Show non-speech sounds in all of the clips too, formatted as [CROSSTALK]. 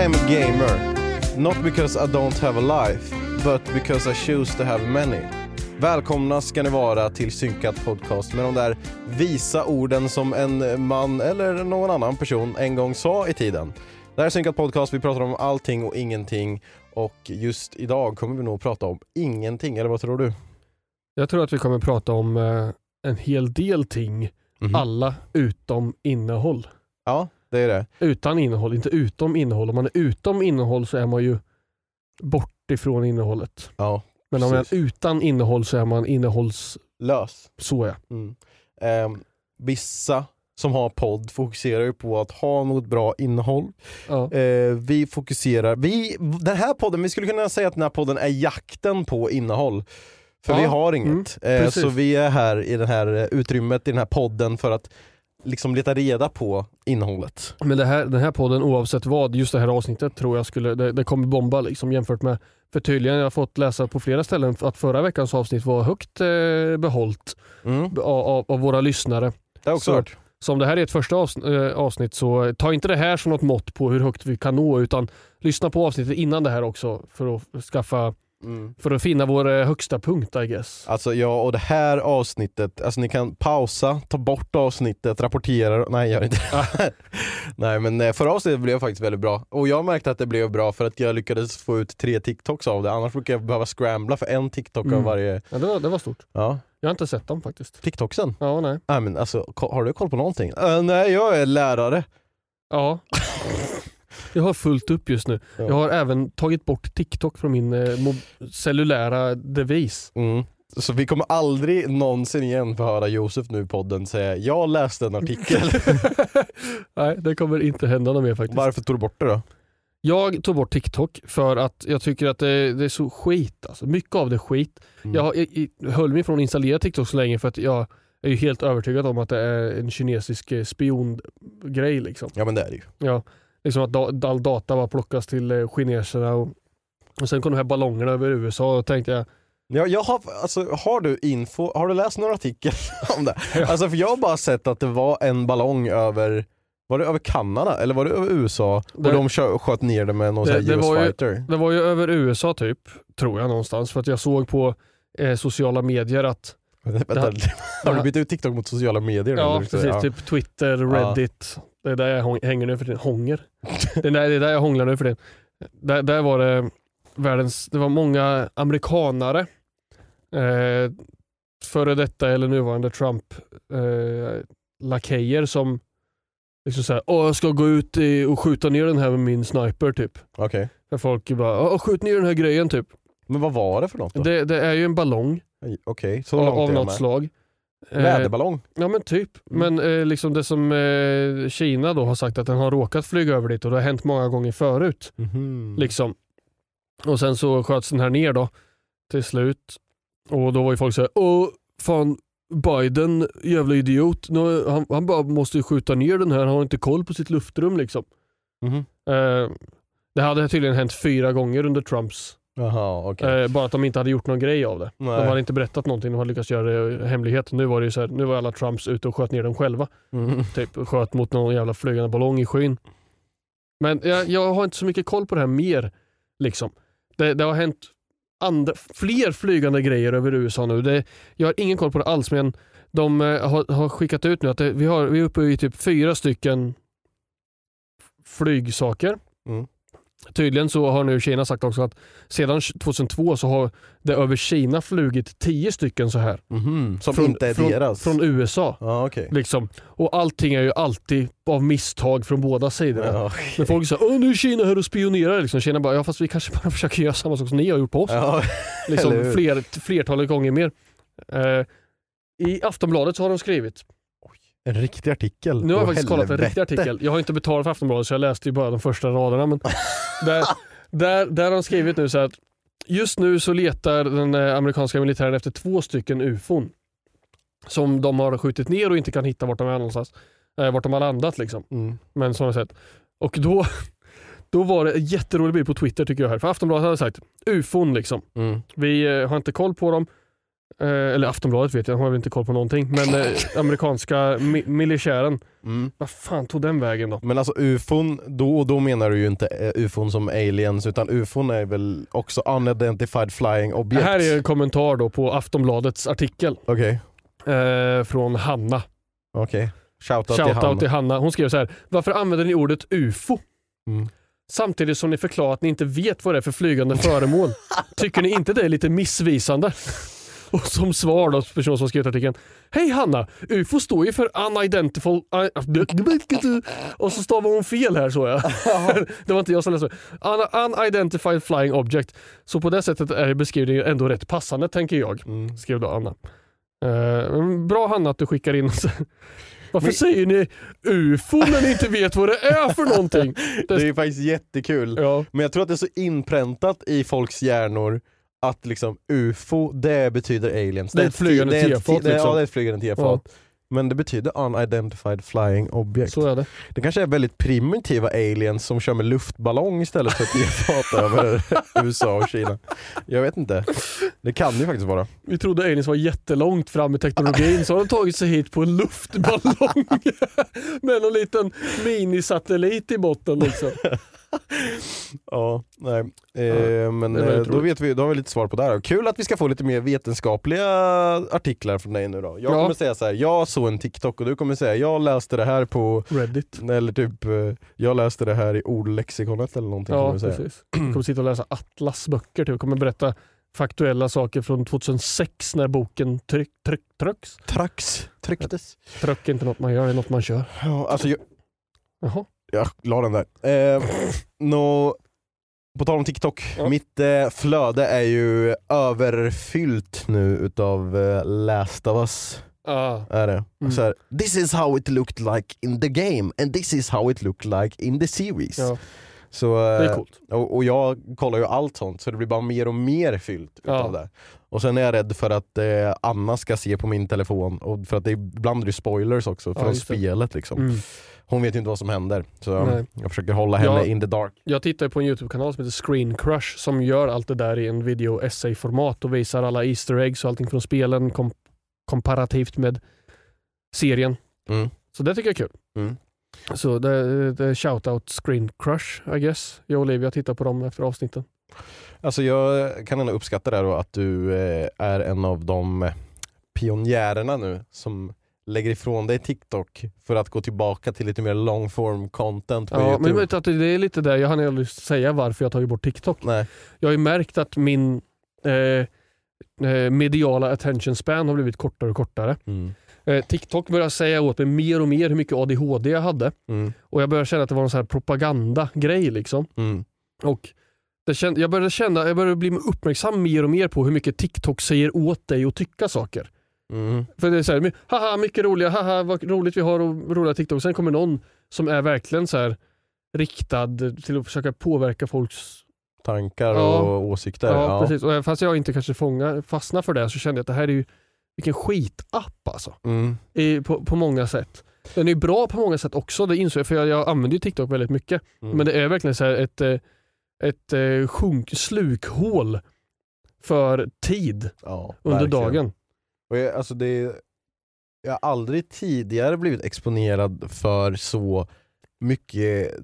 I am a gamer. Not because I don't have a life, but because I choose to have many. Välkomna ska ni vara till Synkat Podcast med de där visa orden som en man eller någon annan person en gång sa i tiden. Det här är Synkat Podcast, vi pratar om allting och ingenting och just idag kommer vi nog prata om ingenting, eller vad tror du? Jag tror att vi kommer prata om eh, en hel del ting, Mhm. alla utom innehåll. Ja, det är det. Utan innehåll, inte utom innehåll. Om man är utom innehåll så är man ju bort ifrån innehållet. Ja, Men om man är utan innehåll så är man innehålls... lös. Så ja. Mm. Ehm, vissa som har podd fokuserar ju på att ha något bra innehåll. ja. Eh, vi fokuserar, vi, den här podden, vi skulle kunna säga att den här podden är jakten på innehåll. För Ja, vi har inget. mm, eh, så vi är här i det här eh, utrymmet, i den här podden för att liksom leta reda på innehållet. Men det här, den här podden oavsett vad, just det här avsnittet tror jag skulle, det, det kommer bomba liksom jämfört med, för tydligen jag har fått läsa på flera ställen att förra veckans avsnitt var högt eh, behållt Mm. av, av, av våra lyssnare. Det har också Så. hört. Så om det här är ett första eh, avsnitt så ta inte det här som något mått på hur högt vi kan nå utan lyssna på avsnittet innan det här också för att skaffa Mm. för att finna vår eh, högsta punkt I guess. Alltså ja, och det här avsnittet, alltså ni kan pausa, ta bort avsnittet, rapportera, nej gör inte det. [LAUGHS] nej men eh, förra avsnittet blev faktiskt väldigt bra. Och jag märkte att det blev bra för att jag lyckades få ut tre TikToks av det, annars brukar jag behöva scrambla för en TikTok av Mm. varje, Ja, det, var, det var stort. ja. Jag har inte sett dem faktiskt. TikToksen? Ja, nej. Nej men alltså, har du koll på någonting? Eh, nej jag är lärare. Ja. [LAUGHS] Jag har fullt upp just nu. Ja. Jag har även tagit bort TikTok från min eh, cellulära devis. Mm. Så vi kommer aldrig någonsin igen få höra Josef nu i podden säga jag läste en artikel. [LAUGHS] Nej, det kommer inte hända något mer faktiskt. Varför tog du bort det då? Jag tog bort TikTok för att jag tycker att det, det är så skit. Alltså. Mycket av det är skit. Mm. Jag, jag, jag höll mig från att installera TikTok så länge för att jag är ju helt övertygad om att det är en kinesisk eh, spiongrej. Liksom. Ja men det är det ju. Ja, liksom att da, all data bara plockas till eh, kineserna och, och sen kom de här ballongerna över USA och tänkte jag Ja, jag har, alltså, har du info, har du läst några artikel [LAUGHS] om det? Alltså för jag har bara sett att det var en ballong över, var det över Kanada eller var det över USA? Och Det- de kö- sköt ner det med någon Det- det US var ju- fighter. Det var ju över USA typ, tror jag någonstans. För att jag såg på eh, sociala medier att [LAUGHS] Vänta, [LAUGHS] har du bytt ut TikTok mot sociala medier? Ja, så- precis. ja. Typ Twitter, Reddit. Det är där jag hänger nu för tiden. Hånger. det, är där, det är där jag hånglar nu för tiden. Där, där var det världens, det var många amerikanare, eh, före detta eller nuvarande Trump eh, lakejer som liksom såhär, åh jag ska gå ut i, och skjuta ner den här med min sniper typ. Okej. För folk bara, åh skjut ner den här grejen typ. Men vad var det för något då? Det, det är ju en ballong Okej, så av, långt av jag något med. slag. Eh, Väderballong? Ja men typ. Mm. Men eh, liksom det som eh, Kina då har sagt att den har råkat flyga över dit och det har hänt många gånger förut. Mhm. Liksom. Och sen så sköts den här ner då till slut. Och då var ju folk såhär, åh fan Biden, jävla idiot. Nu, han, han bara måste skjuta ner den här, han har inte koll på sitt luftrum liksom. Eh, det hade tydligen hänt fyra gånger under Trumps, Jaha, okej. eh, bara att de inte hade gjort någon grej av det. Nej. De hade inte berättat någonting, de hade lyckats göra det i hemlighet. Nu var det ju så här, nu var alla Trumps ute och sköt ner dem själva. Mm. Typ sköt mot någon jävla flygande ballong i skyn. Men jag, jag har inte så mycket koll på det här mer. Liksom. Det, det har hänt andra, fler flygande grejer över USA nu. Det, jag har ingen koll på det alls men de eh, har, har skickat ut nu att det, vi, har, vi är uppe i typ fyra stycken flygsaker. Mm. Tydligen så har nu Kina sagt också att sedan 2002 så har det över Kina flugit tio stycken så här. Mhm. Som från, inte är från, deras? Från USA. Ja, okej. Liksom. Och allting är ju alltid av misstag från båda sidorna. Ja, Men folk säger åh nu är Kina här och spionerar. Liksom. Kina bara, ja fast vi kanske bara [LAUGHS] försöker göra samma sak som ni har gjort på oss. ja. [LAUGHS] liksom, fler, flertalet gånger mer. Eh, I Aftonbladet så har de skrivit, En riktig artikel. nu har jag faktiskt kollat en riktig artikel. Jag har inte betalat för Aftonbladet så jag läste ju bara de första raderna. Men [LAUGHS] där, där, där har de skrivit nu så att just nu så letar den eh, amerikanska militären efter två stycken ufon. Som de har skjutit ner och inte kan hitta vart de är någonstans. Eh, vart de har landat liksom. Mm. Men sådana sätt. Och då, då var det en jätterolig bild på Twitter tycker jag. här. För Aftonbladet hade sagt ufon liksom. Mm. Vi eh, har inte koll på dem. Eh, eller Aftonbladet vet jag, de har väl inte koll på någonting. Men eh, [LAUGHS] amerikanska mi- militären, Mm. vad fan tog den vägen då? Men alltså ufon, då, då menar du ju inte eh, ufon som aliens utan ufon är väl också unidentified flying Det objects? här är en kommentar då på Aftonbladets artikel Okej, eh, från Hanna. okej. Shoutout till Shoutout han. till Hanna. Hon skrev så här. Varför använder ni ordet UFO? Mm. Samtidigt som ni förklarar att ni inte vet vad det är för flygande föremål. [LAUGHS] Tycker ni inte det är lite missvisande? Och som svar då, person som skrivit artikeln. Hej Hanna! UFO står ju för unidentified... Och så stavar hon fel här så jag. [LAUGHS] det var inte jag som läste. Un- Unidentified flying object. Så på det sättet är beskrivningen ändå rätt passande tänker jag. Mm. Skrev då Anna. Eh, men bra Hanna att du skickar in. [LAUGHS] Varför Men- säger ni UFO när ni inte vet vad det är för någonting? [LAUGHS] Det är ju faktiskt jättekul. Ja. Men jag tror att det är så inpräntat i folks hjärnor att liksom ufo, det betyder aliens. Det är ett flygande det tefat, det liksom. Ja, det är ett flygande tefat. Men det betyder unidentified flying object. Så är det. Det kanske är väldigt primitiva aliens som kör med luftballong istället för tefat [LAUGHS] över USA och Kina. Jag vet inte. Det kan ju faktiskt vara. Vi trodde aliens var jättelångt fram i teknologin så har de tagit sig hit på en luftballong [LAUGHS] med en liten minisatellit i botten. Liksom. Ja, nej. Eh, men eh, då, vet vi, då har vi lite svar på det här. Kul att vi ska få lite mer vetenskapliga artiklar från dig nu då. Jag Ja. kommer säga så här, jag såg en TikTok och du kommer säga, jag läste det här på, Reddit. eller typ, eh, jag läste det här i ordlexikonet eller någonting. Ja, kommer precis. Jag kommer sitta och läsa Atlas böcker. Typ. Jag kommer berätta faktuella saker från 2006 när boken tryck, tryck, trycks. Trax, trycktes. Tryck är inte något man gör, det är något man kör. Ja, alltså jag, Jaha. Jag la den där. Eh, nå, på tal om TikTok, Ja. mitt eh, flöde är ju överfyllt nu utav eh, Last of Us. Ah. Är det. Mm. Så här, this is how it looked like in the game and this is how it looked like in the series. Ja, Så, det är eh, coolt. och, och jag kollar ju allt sånt så det blir bara mer och mer fyllt utav Ja. det. Och sen är jag rädd för att eh, Anna ska se på min telefon, och för att det är, ibland är det spoilers också från spelet. Liksom. Mm. Hon vet ju inte vad som händer, så Nej. jag försöker hålla henne Ja. in the dark. Jag tittar på en YouTube-kanal som heter Screen Crush som gör allt det där i en video essay-format och visar alla Easter eggs och allting från spelen kom komparativt med serien. Mm. Så det tycker jag är kul. Mm. Så det, det är shoutout Screen Crush I guess. Jag och Olivia tittar på dem efter avsnitten. Alltså jag kan ändå uppskatta det då att du eh, är en av de pionjärerna nu som lägger ifrån dig TikTok för att gå tillbaka till lite mer long form content på Ja, Youtube. men vet att det är lite där, jag hann aldrig säga varför jag tagit bort TikTok. Nej. Jag har ju märkt att min eh, eh, mediala attention span har blivit kortare och kortare. Mm. Eh, TikTok börjar säga åt mig mer och mer hur mycket ADHD jag hade. Mm. Och jag började känna att det var en här propagandagrej. Liksom. Mm. Och känd, jag, började känna, jag började bli uppmärksam mer och mer på hur mycket TikTok säger åt dig att tycka saker. Mm. För det är så här, haha mycket roliga, haha vad roligt vi har och roliga TikTok. Sen kommer någon som är verkligen så här riktad till att försöka påverka folks tankar Ja. och åsikter. Ja, precis. Och fast jag inte kanske fångar, fastnar för det så kände jag att det här är ju vilken skitapp alltså. Mm. I, på, på många sätt. Den är bra på många sätt också, det insåg jag för jag, jag använder ju TikTok väldigt mycket. Mm. Men det är verkligen så ett, eh, ett eh, sjunk, slukhål för tid ja, under verkligen. dagen. Och jag, alltså det, är- jag har aldrig tidigare blivit exponerad för så mycket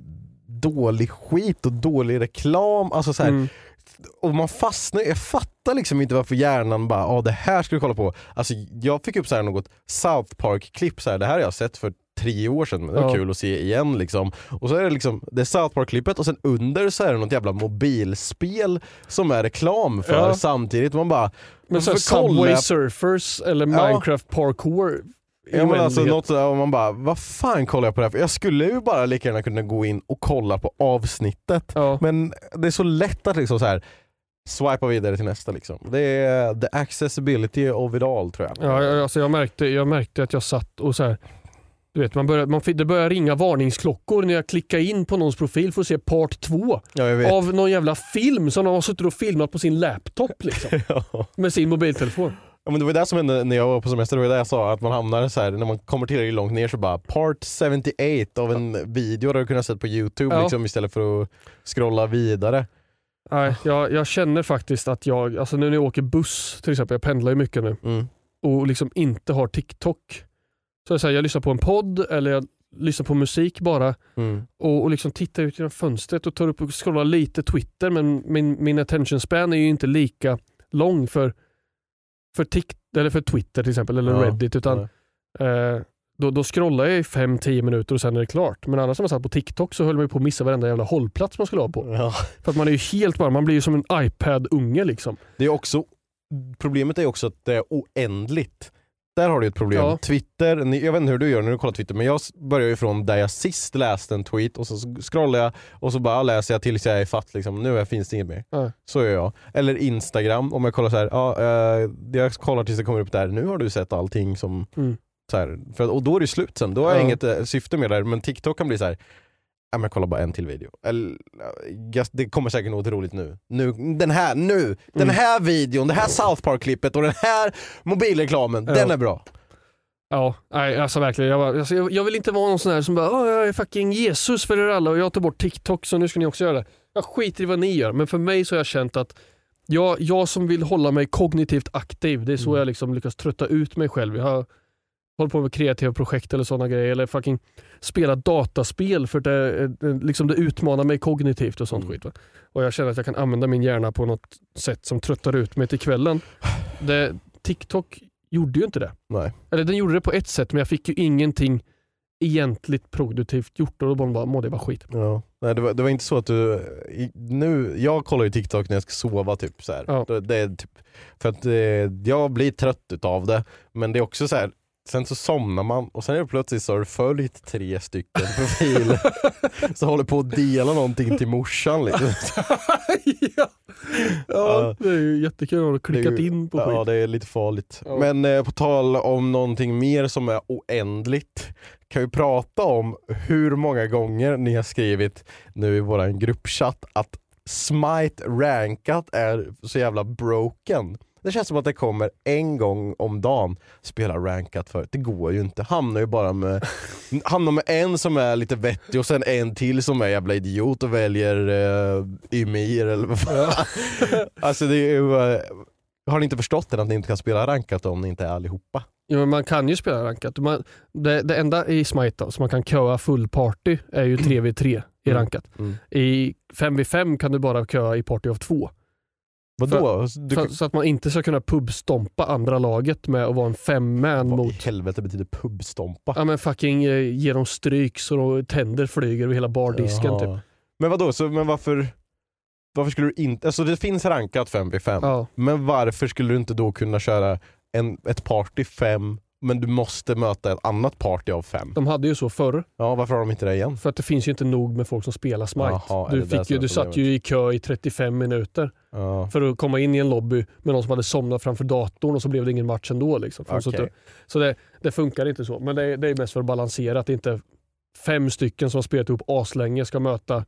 dålig skit och dålig reklam. Alltså så här, Mm. Och man fastnar, jag fattar liksom inte varför hjärnan bara ah, det här ska du kolla på. Alltså, jag fick upp så här något South Park-klipp, så här, det här har jag sett för tre år sedan, men det var Ja. kul att se igen. Liksom. Och så är det liksom det är South Park-klippet och sen under så är det något jävla mobilspel som är reklam för Ja. samtidigt. Man bara, Men så Subway Surfers eller Ja. Minecraft Parkour. i Ja, men alltså, något och man bara, vad fan kollar jag på det här för? Jag skulle ju bara lika gärna kunna gå in och kolla på avsnittet. Ja. Men det är så lätt att liksom så här swipa vidare till nästa. Liksom. Det är the accessibility of it all tror jag. Ja, alltså jag, märkte, jag märkte att jag satt och så här, du vet, man började, man, det började ringa varningsklockor när jag klickade in på någons profil för att se part 2 Ja, av någon jävla film som de har suttit och filmat på sin laptop liksom, [LAUGHS] Ja. med sin mobiltelefon. Ja, men det var det som hände när jag var på semester, det var det jag sa, att man hamnar så här när man kommer tillräckligt långt ner så bara part 78 av en video där du kunnat sett på youtube Ja. liksom, istället för att scrolla vidare. Nej, jag, jag känner faktiskt att jag, alltså nu när jag åker buss till exempel, jag pendlar ju mycket nu Mm. och liksom inte har TikTok. Så jag, säger, jag lyssnar på en podd eller jag lyssnar på musik bara Mm. och, och liksom tittar ut genom fönstret och tar upp och scrollar lite Twitter men min, min attention span är ju inte lika lång för, för, tik, eller för Twitter till exempel eller Ja, Reddit utan eh, då, då scrollar jag i 5-10 minuter och sen är det klart. Men annars när man satt på TikTok så höll man ju på att missa varenda jävla hållplats man skulle ha på. Ja. För att man är ju helt bara, man blir ju som en iPad-unge liksom. Det är också, problemet är också att det är oändligt. Där har du ett problem. Ja. Twitter, jag vet inte hur du gör när du kollar Twitter men jag börjar ju från där jag sist läste en tweet och så scrollar jag och så bara läser jag tills jag är fatt liksom. Nu finns det inget mer. Ja. Så gör jag. Eller Instagram, om jag kollar så här, ja, eh, jag kollar tills det kommer upp där, nu har du sett allting som Mm. så här, för, och då är det slut sen, då har jag Ja. inget eh, syfte med det här. Men TikTok kan bli så här. Ja, men jag kollar bara en till video. Eller, det kommer säkert något roligt nu. nu den här, nu! Den Mm. här videon, det här South Park-klippet och den här mobilreklamen, Ja. den är bra. Ja, nej, alltså verkligen. Jag, alltså, jag, jag vill inte vara någon sån här som bara "Åh, jag är fucking Jesus för er alla och jag tar bort TikTok så nu ska ni också göra det. Jag skiter i vad ni gör men för mig så har jag känt att jag, jag som vill hålla mig kognitivt aktiv, det är så Mm. jag liksom lyckas trötta ut mig själv. Jag har hållit på med kreativa projekt eller sådana grejer eller fucking spela dataspel för det, eh, liksom det utmanar mig kognitivt och sånt Mm. skit. Va? Och jag känner att jag kan använda min hjärna på något sätt som tröttar ut mig till kvällen. Det, TikTok gjorde ju inte det. Nej. Eller den gjorde det på ett sätt men jag fick ju ingenting egentligt produktivt gjort och då bara mådde jag bara skit. Ja. Nej, det, var, det var inte så att du, nu, jag kollar ju TikTok när jag ska sova typ så. Ja. Det, det är typ, för att eh, jag blir trött utav det, men det är också så här. Sen så somnar man och sen är det plötsligt så har du följt tre stycken profiler [LAUGHS] som håller på att dela någonting till morsan. Liksom. [LAUGHS] ja. Ja. ja, det är ju jättekul att ha Det är klickat ju- in på Ja skit. det är lite farligt. Ja. Men eh, på tal om någonting mer som är oändligt. Kan vi prata om hur många gånger ni har skrivit nu i våran gruppchatt att Smite rankat är så jävla broken. Det känns som att det kommer en gång om dagen spela rankat för Det går ju inte. Hamnar ju bara med, [LAUGHS] hamnar med en som är lite vettig och sen en till som är jävla idiot och väljer uh, Ymir eller vad fan. [LAUGHS] alltså det är ju, eh, har ni inte förstått än att ni inte kan spela rankat om ni inte är allihopa? Jo, men man kan ju spela rankat. Man, det, det enda i Smite då, som man kan köa full party är ju 3v3 i Mm. rankat. Mm. I 5v5 kan du bara köa i party of 2. Vadå? Du, Så, så att man inte ska kunna pubstompa andra laget med att vara en fem-man vad i mot helvete betyder pubstompa? Ja men fucking eh, ge dem stryk så de tänder flyger över hela bardisken Jaha. typ. Men vadå, så, men varför, varför skulle du inte, alltså det finns rankat 5v5, Ja. men varför skulle du inte då kunna köra en, ett party 5 men du måste möta ett annat party av 5? De hade ju så förr, Ja, varför har de inte det igen? för att det finns ju inte nog med folk som spelar Smite. Jaha, är du fick ju, du satt ju i kö i 35 minuter Ja. för att komma in i en lobby med någon som hade somnat framför datorn och så blev det ingen match ändå. Liksom. För så att- Så det, det funkar inte så. Men det är, det är mest för att balansera att inte fem stycken som har spelat ihop aslänge ska möta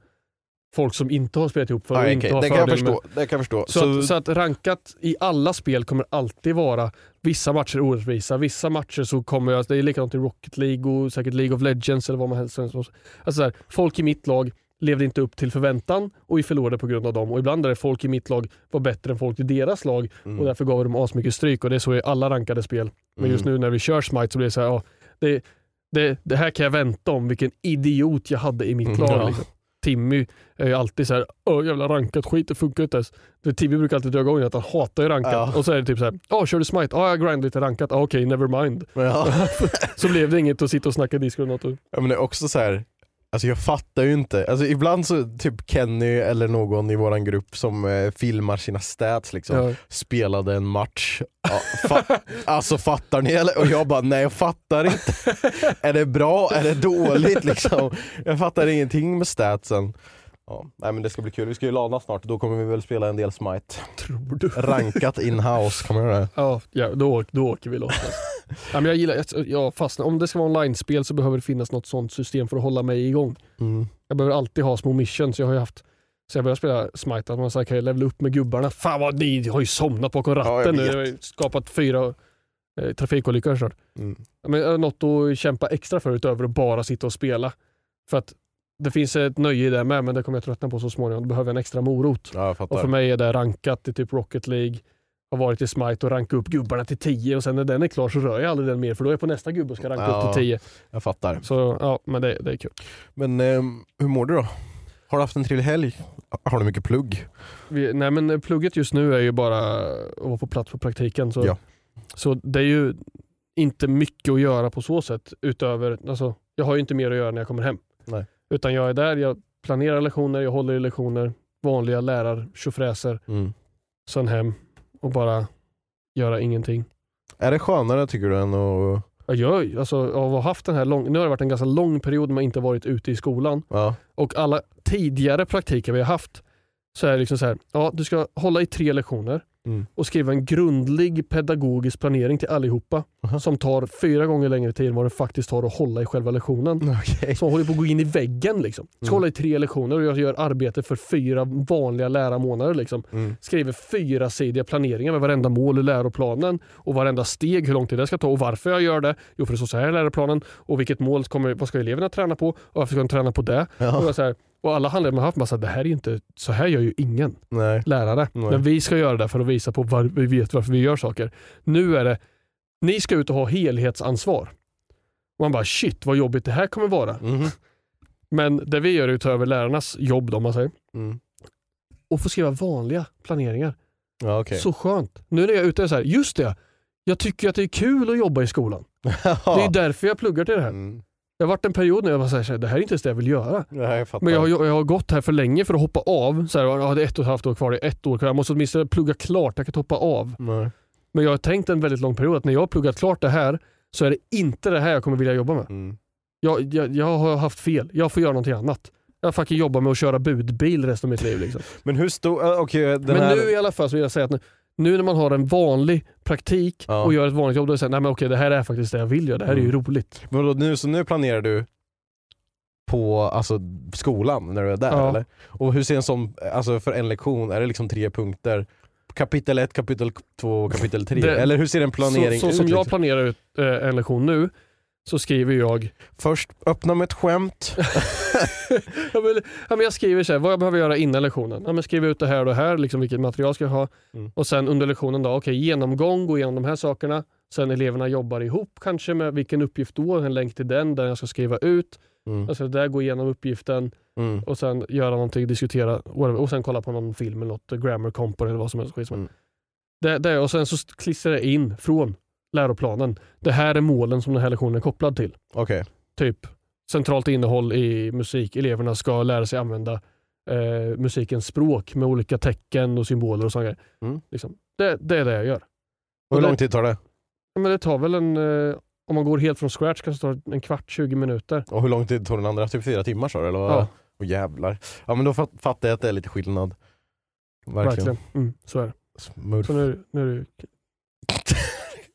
folk som inte har spelat ihop för och Nej, inte har det, kan förstå, det kan jag förstå. Så, Så, att, så att rankat i alla spel kommer alltid vara vissa matcher orättvisa, vissa matcher så kommer jag, det är likadant i Rocket League och säkert League of Legends eller vad man helst. Alltså så här, folk i mitt lag levde inte upp till förväntan och vi förlorade på grund av dem. Och ibland är det folk i mitt lag var bättre än folk i deras lag Mm. och därför gav vi dem asmycket stryk och det är så i alla rankade spel. Men just Mm. nu när vi kör Smite så blir det så här, ja, det, det, det här kan jag vänta om vilken idiot jag hade i mitt Mm, lag. ja. Liksom. Timmy är ju alltid så här, Åh, jävla rankat skit, det funkar inte ens. För Timmy brukar alltid dra igång att han hatar ju rankat. Ja. Och så är det typ så här, ja kör du smite? Ja jag grindar lite rankat. Ja, Okej, never mind. ja. [LAUGHS] Så blev det inget att sitta och snacka disco eller något. och- Ja, men det är också så här. Alltså jag fattar ju inte, alltså ibland så typ Kenny eller någon i våran grupp som eh, filmar sina stats liksom, Ja. spelade en match. Ja, fa- [LAUGHS] alltså fattar ni eller? Och jag bara nej jag fattar inte. [LAUGHS] är det bra? Är det dåligt liksom? Jag fattar ingenting med statsen. Ja, nej men det ska bli kul, vi ska ju lana snart, då kommer vi väl spela en del smite. Tror du? Rankat in-house, kommer jag göra det? Ja, ja då, då åker vi loss. [LAUGHS] Ja, men jag gillar, jag, jag fastnar. Om det ska vara online-spel så behöver det finnas något sånt system för att hålla mig igång. Mm. Jag behöver alltid ha små missions. Jag har ju haft så jag började spela Smite, att man så kan ju levela upp med gubbarna. Fan vad ni har ju somnat bakom jag ratten nu. Jag har ju skapat fyra eh, trafikolyckor snart. Mm. Men jag något att kämpa extra för utöver att bara sitta och spela. För att det finns ett nöje i det med, men det kommer jag tröttna på så småningom. Då behöver jag en extra morot. Ja jag. Och för mig är det rankat i typ Rocket League. Har varit i Smite och ranka upp gubbarna till 10 och sen när den är klar så rör jag aldrig den mer för då är jag på nästa gubbe och ska ranka Ja. upp till 10. Jag fattar. Så ja, men det, det är kul. Men ehm, hur mår du då? Har du haft en trevlig helg? Har du mycket plugg? Vi, nej men plugget just nu är ju bara att vara på plats på praktiken. Så, Ja. så det är ju inte mycket att göra på så sätt utöver, alltså, jag har ju inte mer att göra när jag kommer hem. Nej. Utan jag är där, jag planerar lektioner, jag håller i lektioner, vanliga lärar, tjofräser, Mm. sen hem och bara göra ingenting. Är det skönare tycker du än att... Jag gör, alltså, av haft den här lång, nu har det varit en ganska lång period man inte varit ute i skolan Ja. och alla tidigare praktiker vi har haft så är det liksom så här, ja du ska hålla i tre lektioner Mm. och skriva en grundlig pedagogisk planering till allihopa Aha. som tar fyra gånger längre tid än vad det faktiskt tar att hålla i själva lektionen. [LAUGHS] Okej. Så man håller på att gå in i väggen. Liksom. Ska Mm. hålla i tre lektioner och jag gör arbete för fyra vanliga lärarmånader. Liksom. Mm. Skriver fyra sidiga planeringar med varenda mål i läroplanen och varenda steg, hur lång tid det ska ta och varför jag gör det. Jo, för det står så här i läroplanen och vilket mål kommer, vad ska eleverna träna på och varför ska de träna på det. Och, Ja. jag så här, och alla handledare man har haft, man säger, det här är inte, så här gör ju ingen Nej. lärare. Nej. Men vi ska göra det för att visa på var, vi vet varför vi gör saker. Nu är det, ni ska ut och ha helhetsansvar. Och man bara shit vad jobbigt det här kommer vara. Mhm. [LAUGHS] Men det vi gör utöver lärarnas jobb då, om man säger, Mm. och få skriva vanliga planeringar. Ja, okej. Så skönt. Nu när jag är ute är så här, just det, jag tycker att det är kul att jobba i skolan. [LAUGHS] Det är därför jag pluggar till det här. Mm. Det har varit en period när jag så här, det här är inte ens det jag vill göra. Ja, jag fattar. Men jag har, jag har gått här för länge för att hoppa av. Så här, ja, det är ett och ett halvt år kvar, det är ett år kvar. Jag måste åtminstone plugga klart, jag kan inte hoppa av. Nej. Men jag har tänkt en väldigt lång period att när jag har pluggat klart det här så är det inte det här jag kommer vilja jobba med. Mm. Jag, jag, jag har haft fel, jag får göra någonting annat. Jag fucking jobbar med att köra budbil resten av mitt liv. Liksom. Men hur stor... äh, Okej, den Men här... nu i alla fall så vill jag säga att nu, nu när man har en vanlig praktik Ja. och gör ett vanligt jobb, då är det så här, nej men okej det här är faktiskt det jag vill göra, det här är ju Mm. roligt. Men vadå, nu, så nu planerar du på alltså, skolan när du är där Ja. eller? Och hur ser en sån, alltså för en lektion, är det liksom tre punkter? Kapitel 1, kapitel 2, kapitel 3? Det- eller hur ser en planering så, så ut? som jag planerar ut eh, en lektion nu så skriver jag Först öppna med ett skämt. [LAUGHS] [LAUGHS] jag, vill, ja, men jag skriver så här, vad jag behöver göra innan lektionen. Ja, men skriv ut det här och det här, liksom vilket material ska jag ha. Mm. Och sen under lektionen, då, okej, genomgång, gå igenom de här sakerna. Sen eleverna jobbar ihop kanske med vilken uppgift då, en länk till den där jag ska skriva ut. Mm. Alltså där gå igenom uppgiften Mm. och sen göra någonting, diskutera och sen kolla på någon film eller något, grammar component eller vad som helst. Mm. Det, det, och sen så klistrar jag in från läroplanen. Det här är målen som den här lektionen är kopplad till. Okej. Typ centralt innehåll i musik. Eleverna ska lära sig använda eh, musikens språk med olika tecken och symboler och sånt. Mm. Liksom. Det, det är det jag gör. Och hur Och lång tid tar det? Ja, Men det tar väl en, eh, om man går helt från scratch kanske det tar en kvart, 20 minuter. Och hur lång tid tog den andra? Typ fyra timmar sa du? Eller? Ja. Åh jävlar. Ja men då fat, fattar jag att det är lite skillnad. Verkligen. Verkligen. Mm, så är det. Smurf. Så nu, nu är det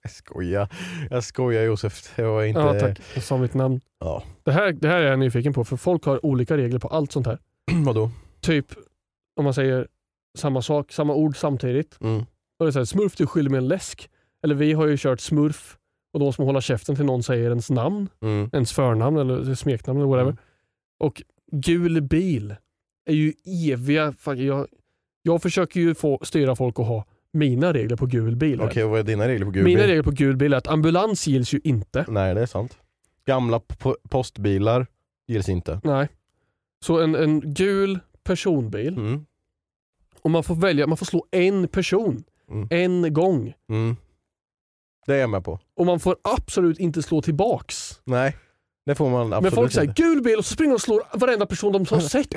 Jag skojar. Jag skojar Josef. Jag var inte... Ja tack, jag sa mitt namn. Ja. Det här, det här är jag nyfiken på för folk har olika regler på allt sånt här. [CLEARS THROAT] Vadå? typ, om man säger samma sak, samma ord samtidigt. Mm. Då är det så här, smurf du skyller mig en läsk. Eller vi har ju kört smurf och då måste man hålla käften till någon säger ens namn, Mm. ens förnamn eller smeknamn eller whatever. Mm. Och gul bil är ju eviga, fuck, jag, jag försöker ju få styra folk att ha mina regler på gul bil. Okej, och vad är dina regler på gul mina bil? regler på gul bil är att ambulans gills ju inte. Nej, det är sant. Gamla po- postbilar gills inte. Nej. Så en, en gul personbil, Mm. och man får välja, man får slå en person Mm. en gång. Mm. Det är jag med på. Och man får absolut inte slå tillbaks. Nej, det får man absolut Men folk säger gul bil och så springer de och slår varenda person de har sett.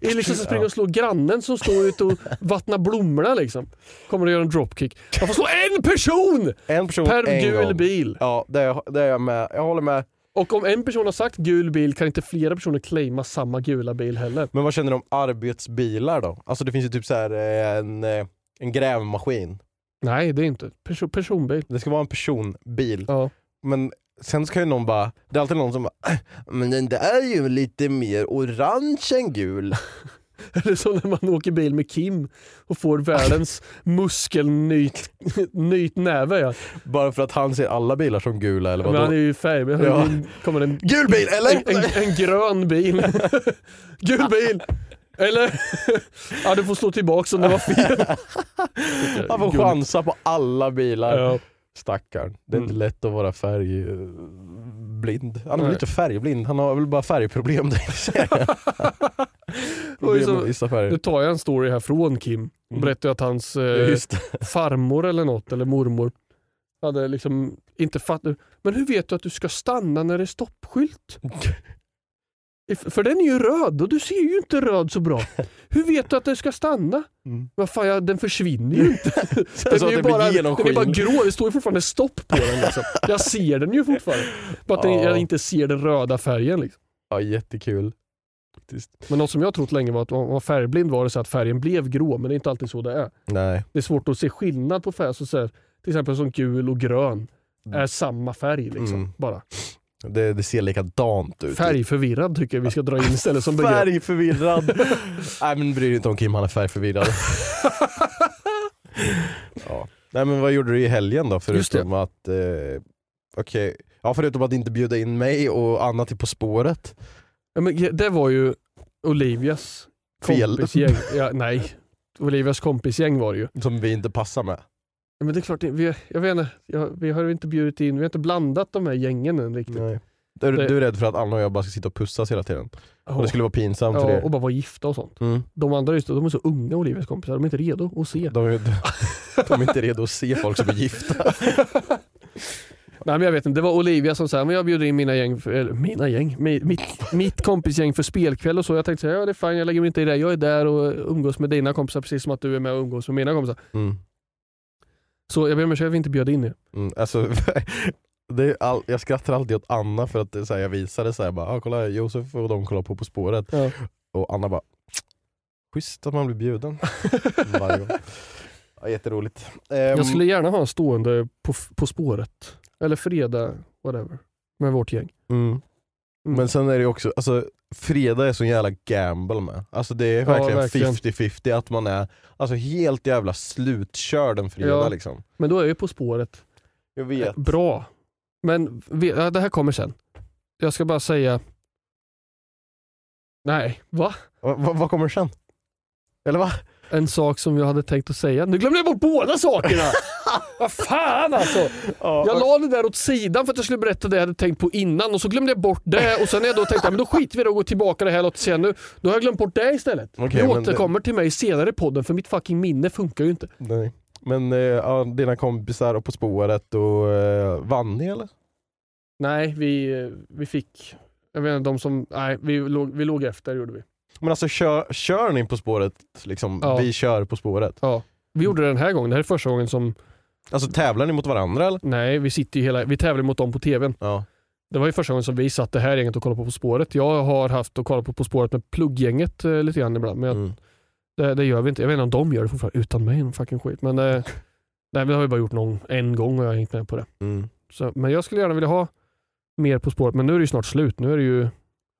Eller så springer och slår grannen som står ute och vattnar blommorna liksom. Kommer och gör en dropkick. Man får slå en person En person per en gul gång. bil. Ja, det är, det är jag med. Jag håller med. Och om en person har sagt gul bil kan inte flera personer claima samma gula bil heller. Men vad känner du om arbetsbilar då? Alltså det finns ju typ så här eh, en, eh, en grävmaskin. Nej, det är inte. Perso personbil. Det ska vara en personbil. Ja. Men sen ska ju någon bara, det är alltid någon som bara, "Äh, men den där är ju lite mer orange än gul. [LAUGHS] Eller som när man åker bil med Kim och får världens [LAUGHS] muskelnyt nyt näve. Ja. Bara för att han ser alla bilar som gula eller Men vadå? han är ju färg. Men Ja. kommer en, Gul bil, eller? En, en, en grön bil. [LAUGHS] Gul bil! Eller? ja, du får slå tillbaka om det var fel. Han får chansa på alla bilar. Ja. Stackarn. Det är inte Mm. lätt att vara färgblind. Han är väl inte färgblind, han har väl bara färgproblem. [LAUGHS] Problem så- med vissa färger. Nu tar jag en story här från Kim och Mm. berättar att hans eh, [LAUGHS] farmor eller något, eller mormor, hade liksom inte fattat. Men hur vet du att du ska stanna när det är stoppskylt? [LAUGHS] För den är ju röd och du ser ju inte röd så bra. [LAUGHS] Hur vet du att den ska stanna? Mm. Vad fan, ja, den försvinner ju inte. [LAUGHS] Den är, ju bara, den är bara grå, det står ju fortfarande stopp på den. Liksom. Jag ser den ju fortfarande. Bara att Ja. jag inte ser den röda färgen. Liksom. Ja, jättekul. Men något som jag trott länge var att om man var färgblind var det så att färgen blev grå, men det är inte alltid så det är. Nej. Det är svårt att se skillnad på färg. Så så här, till exempel som gul och grön är samma färg. Liksom, Mm. bara. Det, det ser likadant ut. Färgförvirrad tycker jag vi ska dra in istället som begrepp. Färgförvirrad. [LAUGHS] Nej men bry dig inte om Kim, han är färgförvirrad. ja. Nej men vad gjorde du i helgen då? Förutom att, eh, okej, ja förutom att inte bjuda in mig och Anna till På spåret. Ja, men det var ju Olivias kompisgäng. Ja, nej, Olivias kompisgäng var det ju. Som vi inte passar med. Ja, men det är klart, vi, jag vet inte, jag, vi har inte bjudit in, vi har inte blandat de här gängen än riktigt. Nej. Du, du är rädd för att Anna och jag bara ska sitta och pussas hela tiden? Ja. Och det skulle vara pinsamt för ja, er? och bara vara gifta och sånt. Mm. De andra just, de är så unga Olivias kompisar, de är inte redo att se. De, är, [LAUGHS] de är inte redo att se folk som är gifta. [LAUGHS] Nej men jag vet inte, det var Olivia som sa men jag bjuder in mina gäng, för, eller mina gäng, mi- mitt, mitt kompisgäng för spelkväll och så. Jag tänkte säga, ja det är fine, jag lägger mig inte i det. Jag är där och umgås med dina kompisar precis som att du är med och umgås med mina kompisar. Mm. Så jag ber om ursäkt, jag vill inte bjuda in er. Mm, alltså, [LAUGHS] det är all, jag skrattar alltid åt Anna för att är så här, jag visade så här, bara, ah, kolla Josef och de kollar på På spåret. Ja. Och Anna bara, schysst att man blir bjuden. [LAUGHS] Varje gång. Ja, jätteroligt. Ehm, Jag skulle gärna ha en stående på, på spåret. Eller fredag, whatever. Med vårt gäng. mm. Mm. Men sen är det också, alltså, fredag är så jävla gamble med. Alltså det är Ja, verkligen verkligen. 50-50 att man är alltså, helt jävla slutkörd en fredag Ja. liksom. Men då är ju På spåret Jag vet. bra. Men ja, det här kommer sen. Jag ska bara säga... Nej, va? Va, va, vad kommer sen? Eller va? En sak som jag hade tänkt att säga. Nu glömde jag bort båda sakerna! [LAUGHS] Vad fan alltså! Ja, Jag la det där åt sidan för att jag skulle berätta det jag hade tänkt på innan och så glömde jag bort det och sen när jag då tänkte men då skiter vi i det och går tillbaka det här låt sen nu. Då har jag glömt bort det istället. Okej, det återkommer till mig senare i podden för mitt fucking minne funkar ju inte. Nej. Men eh, ja, dina kompisar och På spåret och eh, vann ni eller? Nej, vi, eh, vi fick, jag vet inte, de som, nej vi låg, vi låg efter gjorde vi. Men alltså kör, kör ni På spåret? Liksom, Ja. Vi kör På spåret. Ja. Vi gjorde det den här gången, det här är första gången som, Alltså tävlar ni mot varandra eller? nej vi sitter ju hela, vi tävlar mot dem på tvn. Ja. Det var ju första gången som vi satt det här gänget och kollade på På spåret. Jag har haft och kollat på På spåret med plugggänget eh, lite grann ibland. Men jag, Mm. det, det gör vi inte. Jag vet inte om de gör det fortfarande utan mig. någon Fucking skit. Men eh, [LAUGHS] nej, vi har ju bara gjort någon, en gång och jag har hängt med på det. Mm. Så, men jag skulle gärna vilja ha mer På spåret. Men nu är det ju snart slut. Nu är det ju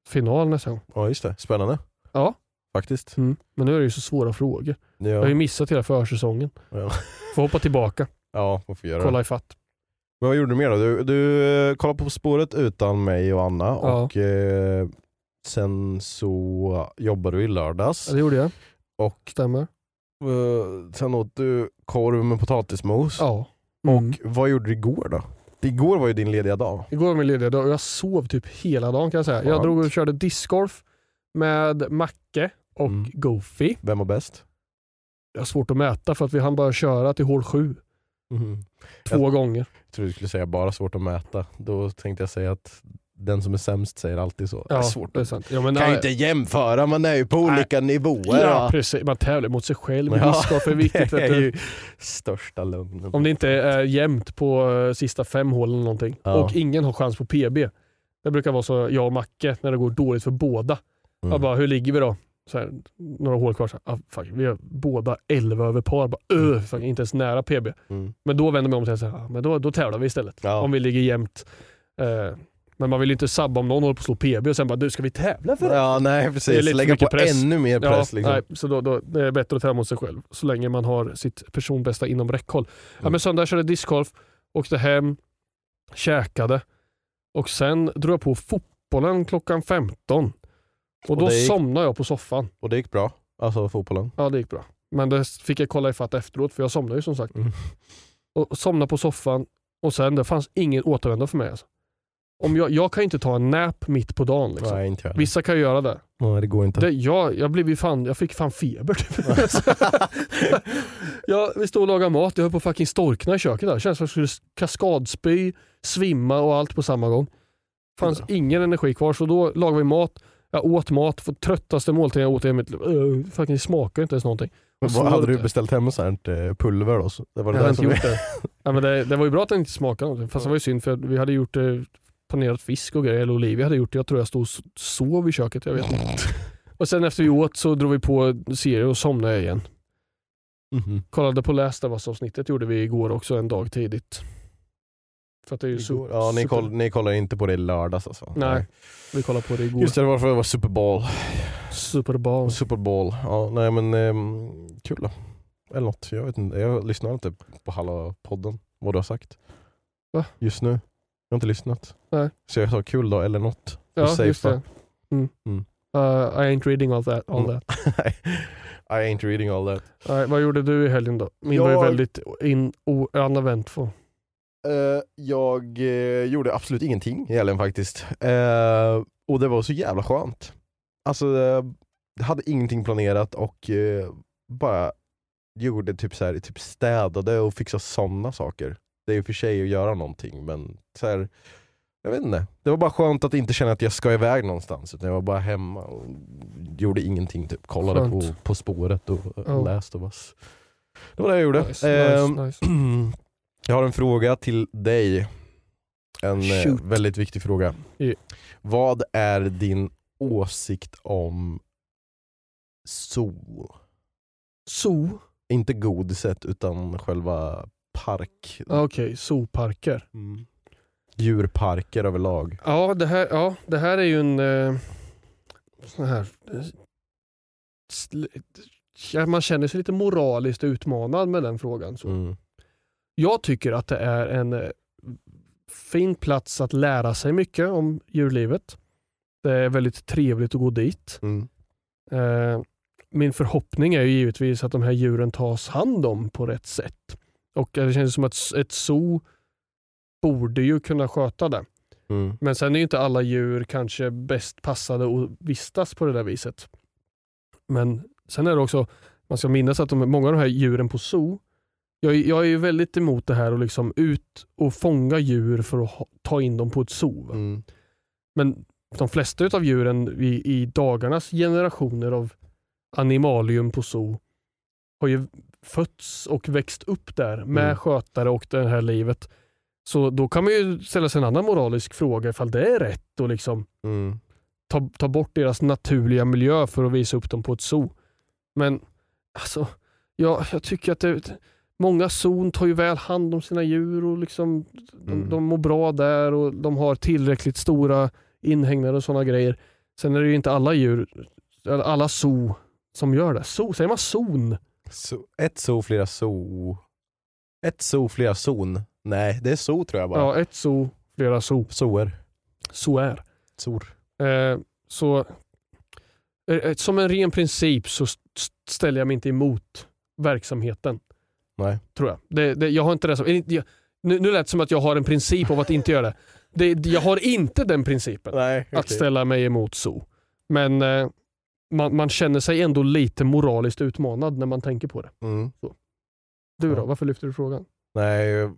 final nästa gång. Ja just det, spännande. Ja. faktiskt. Mm. Men nu är det ju så svåra frågor. Jag har ju Ja, missat hela försäsongen. ja. Får hoppa tillbaka, [LAUGHS] ja man får göra kolla det. ifatt. Men vad gjorde du mer då? Du, du eh, kollade på På spåret utan mig och Anna Ja. och eh, sen så jobbade du i lördags. Ja, det gjorde jag. Och Stämmer. eh, sen åt du korv med potatismos. Ja. Mm. Och vad gjorde du igår då? Igår var ju din lediga dag. Igår var min lediga dag och jag sov typ hela dagen kan jag säga. Jag Skönt. drog och körde discgolf med Macke och Mm. Goofy. Vem var bäst? Jag har svårt att mäta för att vi hann bara köra till hål sju två gånger. Jag trodde du skulle säga bara svårt att mäta. Då tänkte jag säga att den som är sämst säger alltid så. det är Ja, svårt det är sant. Ja, men, kan ju inte jämföra, man är ju på olika nivåer. ja, precis. Man tävlar mot sig själv. Ja, Discgolf är viktigt. [LAUGHS] det är ju största lögnen. Om det inte är jämnt på eh, sista fem hålen eller någonting Ja. och ingen har chans på PB. Det brukar vara så jag och Macke när det går dåligt för båda. Mm. Jag bara, hur ligger vi då? Så här, några hål kvar. Så här, ah, fuck, vi har båda 11 över par. Bara, öh, fuck, inte ens nära PB. Mm. Men då vänder man om och säger ah, men då, då tävlar vi istället. Ja. Om vi ligger jämnt. Eh, men man vill ju inte sabba om någon håller på att slå PB och sen bara, du ska vi tävla för det? Ja, nej precis. Lägga på press. ännu mer press. ja, liksom. nej, så då, då, det är bättre att tävla mot sig själv så länge man har sitt personbästa inom räckhåll. Ja, Mm. men söndag körde discgolf, åkte hem, käkade och sen drog jag på fotbollen klockan 15. Och Och då gick- somnade jag på soffan. Och det gick bra, alltså fotbollen. Ja det gick bra. Men det fick jag kolla ifatt efteråt för jag somnade ju som sagt. Mm. Och somnade på soffan och sen det fanns ingen återvändo för mig. Alltså. Om jag, jag kan inte ta en nap mitt på dagen. Liksom. Nej, inte jag. Vissa kan göra det. Nej, det går inte. det jag, jag, blev fan, jag fick fan feber. Typ. [LAUGHS] jag, vi stod och lagade mat, jag höll på att fucking storkna i köket. Där. Det känns som att jag skulle kaskadspy, svimma och allt på samma gång. fanns ingen energi kvar så då lagade vi mat. Jag åt mat, för tröttaste måltiden jag åt i mitt liv. Uh, fucking smakar inte ens någonting. Men vad hade du beställt hem sånt eh, pulver då? Så Det var det Jag hade inte gjort det. [LAUGHS] Ja, men det. Det var ju bra att den inte smakade någonting. Fast Ja. det var ju synd för vi hade gjort eh, panerat fisk och grejer. Eller Olivia hade gjort det. Jag tror jag stod och sov i köket. Jag vet inte. [LAUGHS] Och sen efter vi åt så drog vi på serie och somnade igen. Mhm. Kollade på Last of Us-avsnittet gjorde vi igår också en dag tidigt. För att det är ju Igår. su- Ja, ni, super- koll, ni kollar inte på det i lördags alltså? Nej, vi kollade på det igår. Just det, det var för det var Super Bowl. Super Bowl. Super Bowl. Ja, nej men ehm, kul då. Eller något, jag vet inte. Jag lyssnar inte på halva podden, vad du har sagt. Va? Just nu. Jag har inte lyssnat. Nej. Så jag sa kul då, eller något. Ja, just det. Mm. Mm. Uh, I ain't reading all that. All Mm. that. [LAUGHS] I ain't reading all that. Nej, vad gjorde du i helgen då? Min var ju Jag- väldigt in, o, uneventful. Eh, jag eh, gjorde absolut ingenting i helgen faktiskt. Eh, och det var så jävla skönt. Alltså, jag hade ingenting planerat och bara gjorde typ så här, typ städade och fixade sådana saker. Det är ju för sig att göra någonting men så här, jag vet inte. Det var bara skönt att inte känna att jag ska iväg någonstans utan jag var bara hemma och gjorde ingenting. Typ. Kollade på, Skönt. på spåret och uh, Ja. läste och was. Det var det jag gjorde. Nice, Ehm, nice, nice. [CLEARS THROAT] Jag har en fråga till dig. En eh, Shoot. väldigt viktig fråga. Ja. Vad är din åsikt om zoo? Zoo? Inte godiset utan själva park. Okej, zooparker. Mm. Djurparker överlag. Ja det, här, ja, det här är ju en eh, sån här... eh, Man känner sig lite moraliskt utmanad med den frågan. Så. Mm. Jag tycker att det är en eh, fin plats att lära sig mycket om djurlivet. Det är väldigt trevligt att gå dit. Mm. Eh, min förhoppning är ju givetvis att de här djuren tas hand om på rätt sätt. Och det känns som att ett zoo borde ju kunna sköta det. Mm. Men sen är ju inte alla djur kanske bäst passade att vistas på det där viset. Men sen är det också, man ska minnas att de, många av de här djuren på zoo, jag, är- jag är ju väldigt emot det här att liksom ut och fånga djur för att ha, ta in dem på ett zoo. Mm. Men de flesta av djuren i, i dagarnas generationer av animalium på zoo har ju fötts och växt upp där med Mm. skötare och det här livet. Så då kan man ju ställa sig en annan moralisk fråga ifall det är rätt att liksom Mm. ta, ta bort deras naturliga miljö för att visa upp dem på ett zoo. Men alltså, jag, jag tycker att det, många zon tar ju väl hand om sina djur och liksom, de, Mm. de mår bra där och de har tillräckligt stora inhägnader och sådana grejer. Sen är det ju inte alla djur, alla zoo som gör det. So, säger man zon? So, ett zoo, flera zoo. Ett zoo, flera zon. Nej, det är zoo tror jag bara. Ja, ett zoo, flera zoo. Zooer. Zoär. Zor. Eh, så eh, som en ren princip så st- ställer jag mig inte emot verksamheten. Nej. Tror jag. Det, det, jag har inte det som, jag, nu, nu lät det som att jag har en princip av att inte göra det. det jag har inte den principen. Nej, Att ställa mig emot zoo. Men eh, man, man känner sig ändå lite moraliskt utmanad när man tänker på det. Mm. Du då, varför lyfter du frågan? Nej, jag-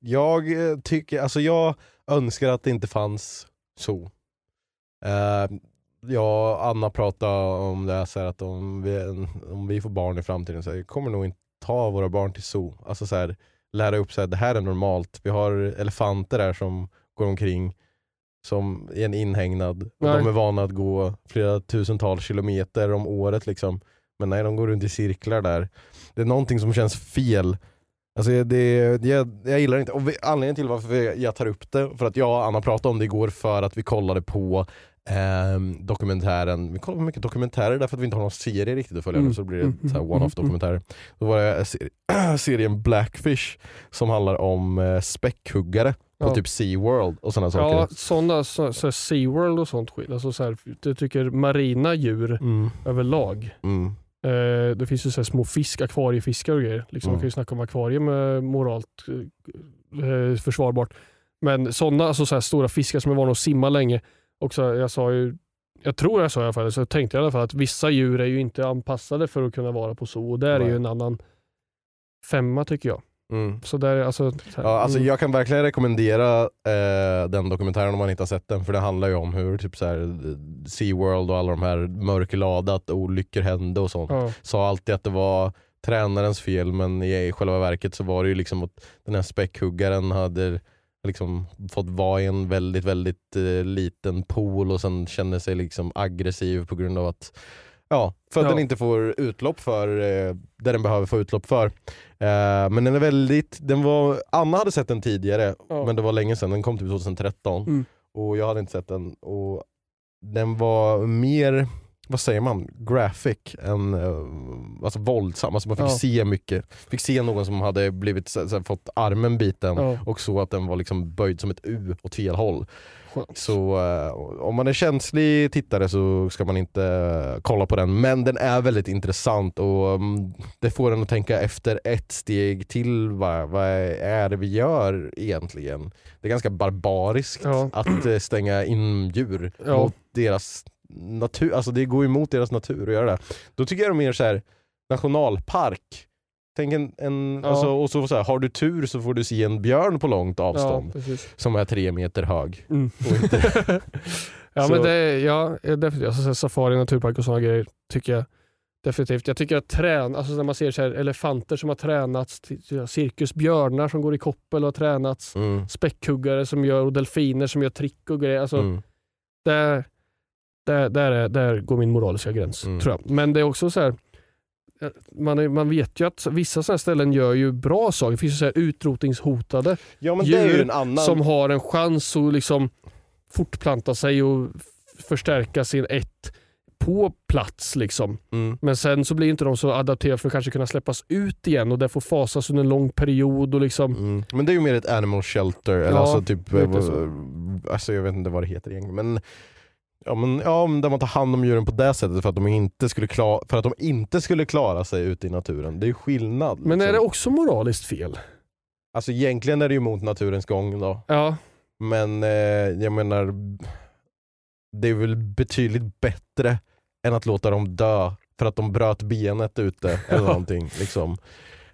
jag eh, tycker, alltså jag önskar att det inte fanns så. Eh, jag och Anna pratade om det här, så här att om vi, om vi får barn i framtiden så här, kommer nog inte ta våra barn till zoo. Alltså så här, lära upp så här, det här är normalt. Vi har elefanter där som går omkring som i en inhägnad. Och Nej. de är vana att gå flera tusentals kilometer om året. Liksom. Men nej, de går runt i cirklar där. Det är någonting som känns fel. Alltså det, jag, jag gillar inte. Och anledningen till varför jag tar upp det, för att jag och Anna pratade om det igår för att vi kollade på ehm, dokumentären, vi kollar på mycket dokumentärer därför att vi inte har någon serie riktigt att följa Mm. nu så blir det Mm, mm, one-off mm, dokumentärer. Då var det ser- [CLEARS THROAT] serien Blackfish som handlar om eh, späckhuggare på Ja. typ SeaWorld och sådana saker. Ja, sådana, så, så SeaWorld och sånt skit. Alltså så här, jag tycker marina djur Mm, överlag. mm, Eh, det finns ju så små fisk, akvariefiskar och grejer. Liksom, Mm. Man kan ju snacka om akvarium eh, moralt eh, försvarbart. Men sådana alltså så här stora fiskar som är vana att simma länge. Också, jag sa ju, jag tror jag sa i alla fall, så jag tänkte i alla fall att vissa djur är ju inte anpassade för att kunna vara på zoo. Och där är Nej. ju en annan femma tycker jag. mm. Så där, är alltså, så här, Ja, alltså mm. jag kan verkligen rekommendera eh, den dokumentären om man inte har sett den för det handlar ju om hur typ så här, SeaWorld och alla de här mörkerlada, att olyckor hände och sånt. ja. Sa alltid att det var tränarens fel men i själva verket så var det ju liksom att den här späckhuggaren hade liksom fått vara i en väldigt väldigt eh, liten pool och sen kände sig liksom aggressiv på grund av att Ja, för att Ja. den inte får utlopp för eh, det den behöver få utlopp för. Eh, men den är väldigt, den var, Anna hade sett den tidigare Ja. men det var länge sedan, den kom typ 2013 Mm. och jag hade inte sett den. Och den var mer, vad säger man, graphic än uh, alltså våldsam. Alltså man fick Ja. se mycket. Fick se någon som hade blivit, så, så, fått armen biten Ja. och så att den var liksom böjd som ett U åt fel håll. Skönt. Så eh, om man är känslig tittare så ska man inte eh, kolla på den. Men den är väldigt intressant och mm, det får en att tänka efter ett steg till. Vad, vad är det vi gör egentligen? Det är ganska barbariskt Ja. att eh, stänga in djur mot deras natur. Alltså det går emot deras natur att göra det. Då tycker jag det är mer så här nationalpark. Tänk en, en, Ja. alltså, och så, så här, har du tur så får du se en björn på långt avstånd Ja, som är tre meter hög. Mm. [LAUGHS] Ja Så- men det, ja, definitivt. Alltså, safari, naturpark och sådana grejer tycker jag definitivt. Jag tycker att trän, alltså när man ser så här, elefanter som har tränats, cirkusbjörnar som går i koppel och har tränats, mm, späckhuggare som gör och delfiner som gör trick och grejer. Alltså, mm, där, där, där, är, där går min moraliska gräns Mm. tror jag. Men det är också så här eh, man, är, man vet ju att vissa sådana ställen gör ju bra saker. Det finns ju så här utrotningshotade Ja djur annan... som har en chans att liksom fortplanta sig och förstärka sin ett på plats. Liksom. mm, Men sen så blir inte de så adapterade för att kanske kunna släppas ut igen och det får fasas under en lång period. Och liksom, mm. Men det är ju mer ett animal shelter, eller Ja, alltså typ, eh, så. alltså jag vet inte vad det heter egentligen. Men, ja, men, ja, men där man tar hand om djuren på det sättet för att de inte skulle klara, för att de inte skulle klara sig ute i naturen. Det är ju skillnad. men är det liksom. också moraliskt fel? Alltså egentligen är det ju mot naturens gång då. Ja, Men eh, jag menar, det är väl betydligt bättre än att låta dem dö för att de bröt benet ute [LAUGHS] eller någonting. Liksom.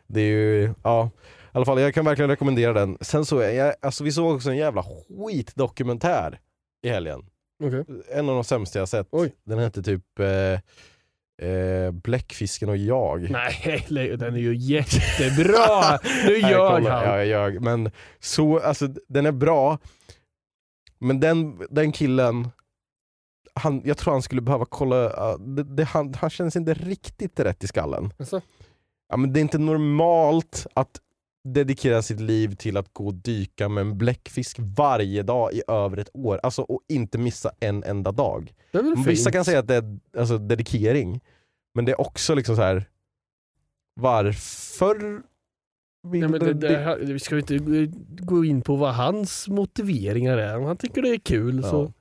Det är ju, ja. I alla fall, jag kan verkligen rekommendera den. Sen så, är jag, alltså vi såg också en jävla skitdokumentär i helgen. Okej. En av de sämsta jag sett. Oj. Den hette typ eh, eh, Bläckfisken och jag. Nej, [LAUGHS] den är ju jättebra! [LAUGHS] Nu ljög han. Ja, jag ljög. Men så, alltså, den är bra, men den, den killen, han, jag tror han skulle behöva kolla, uh, det, det, han, han känns inte riktigt rätt i skallen. Alltså, Ja, men det är inte normalt att dedikera sitt liv till att gå och dyka med en bläckfisk varje dag i över ett år. Alltså och inte missa en enda dag. Vissa kan säga att det är alltså, dedikering, Men det är också liksom så här. varför vill Ja, men det, det, här- vi ska inte gå in på vad hans motiveringar är. Om han tycker det är kul Ja. så...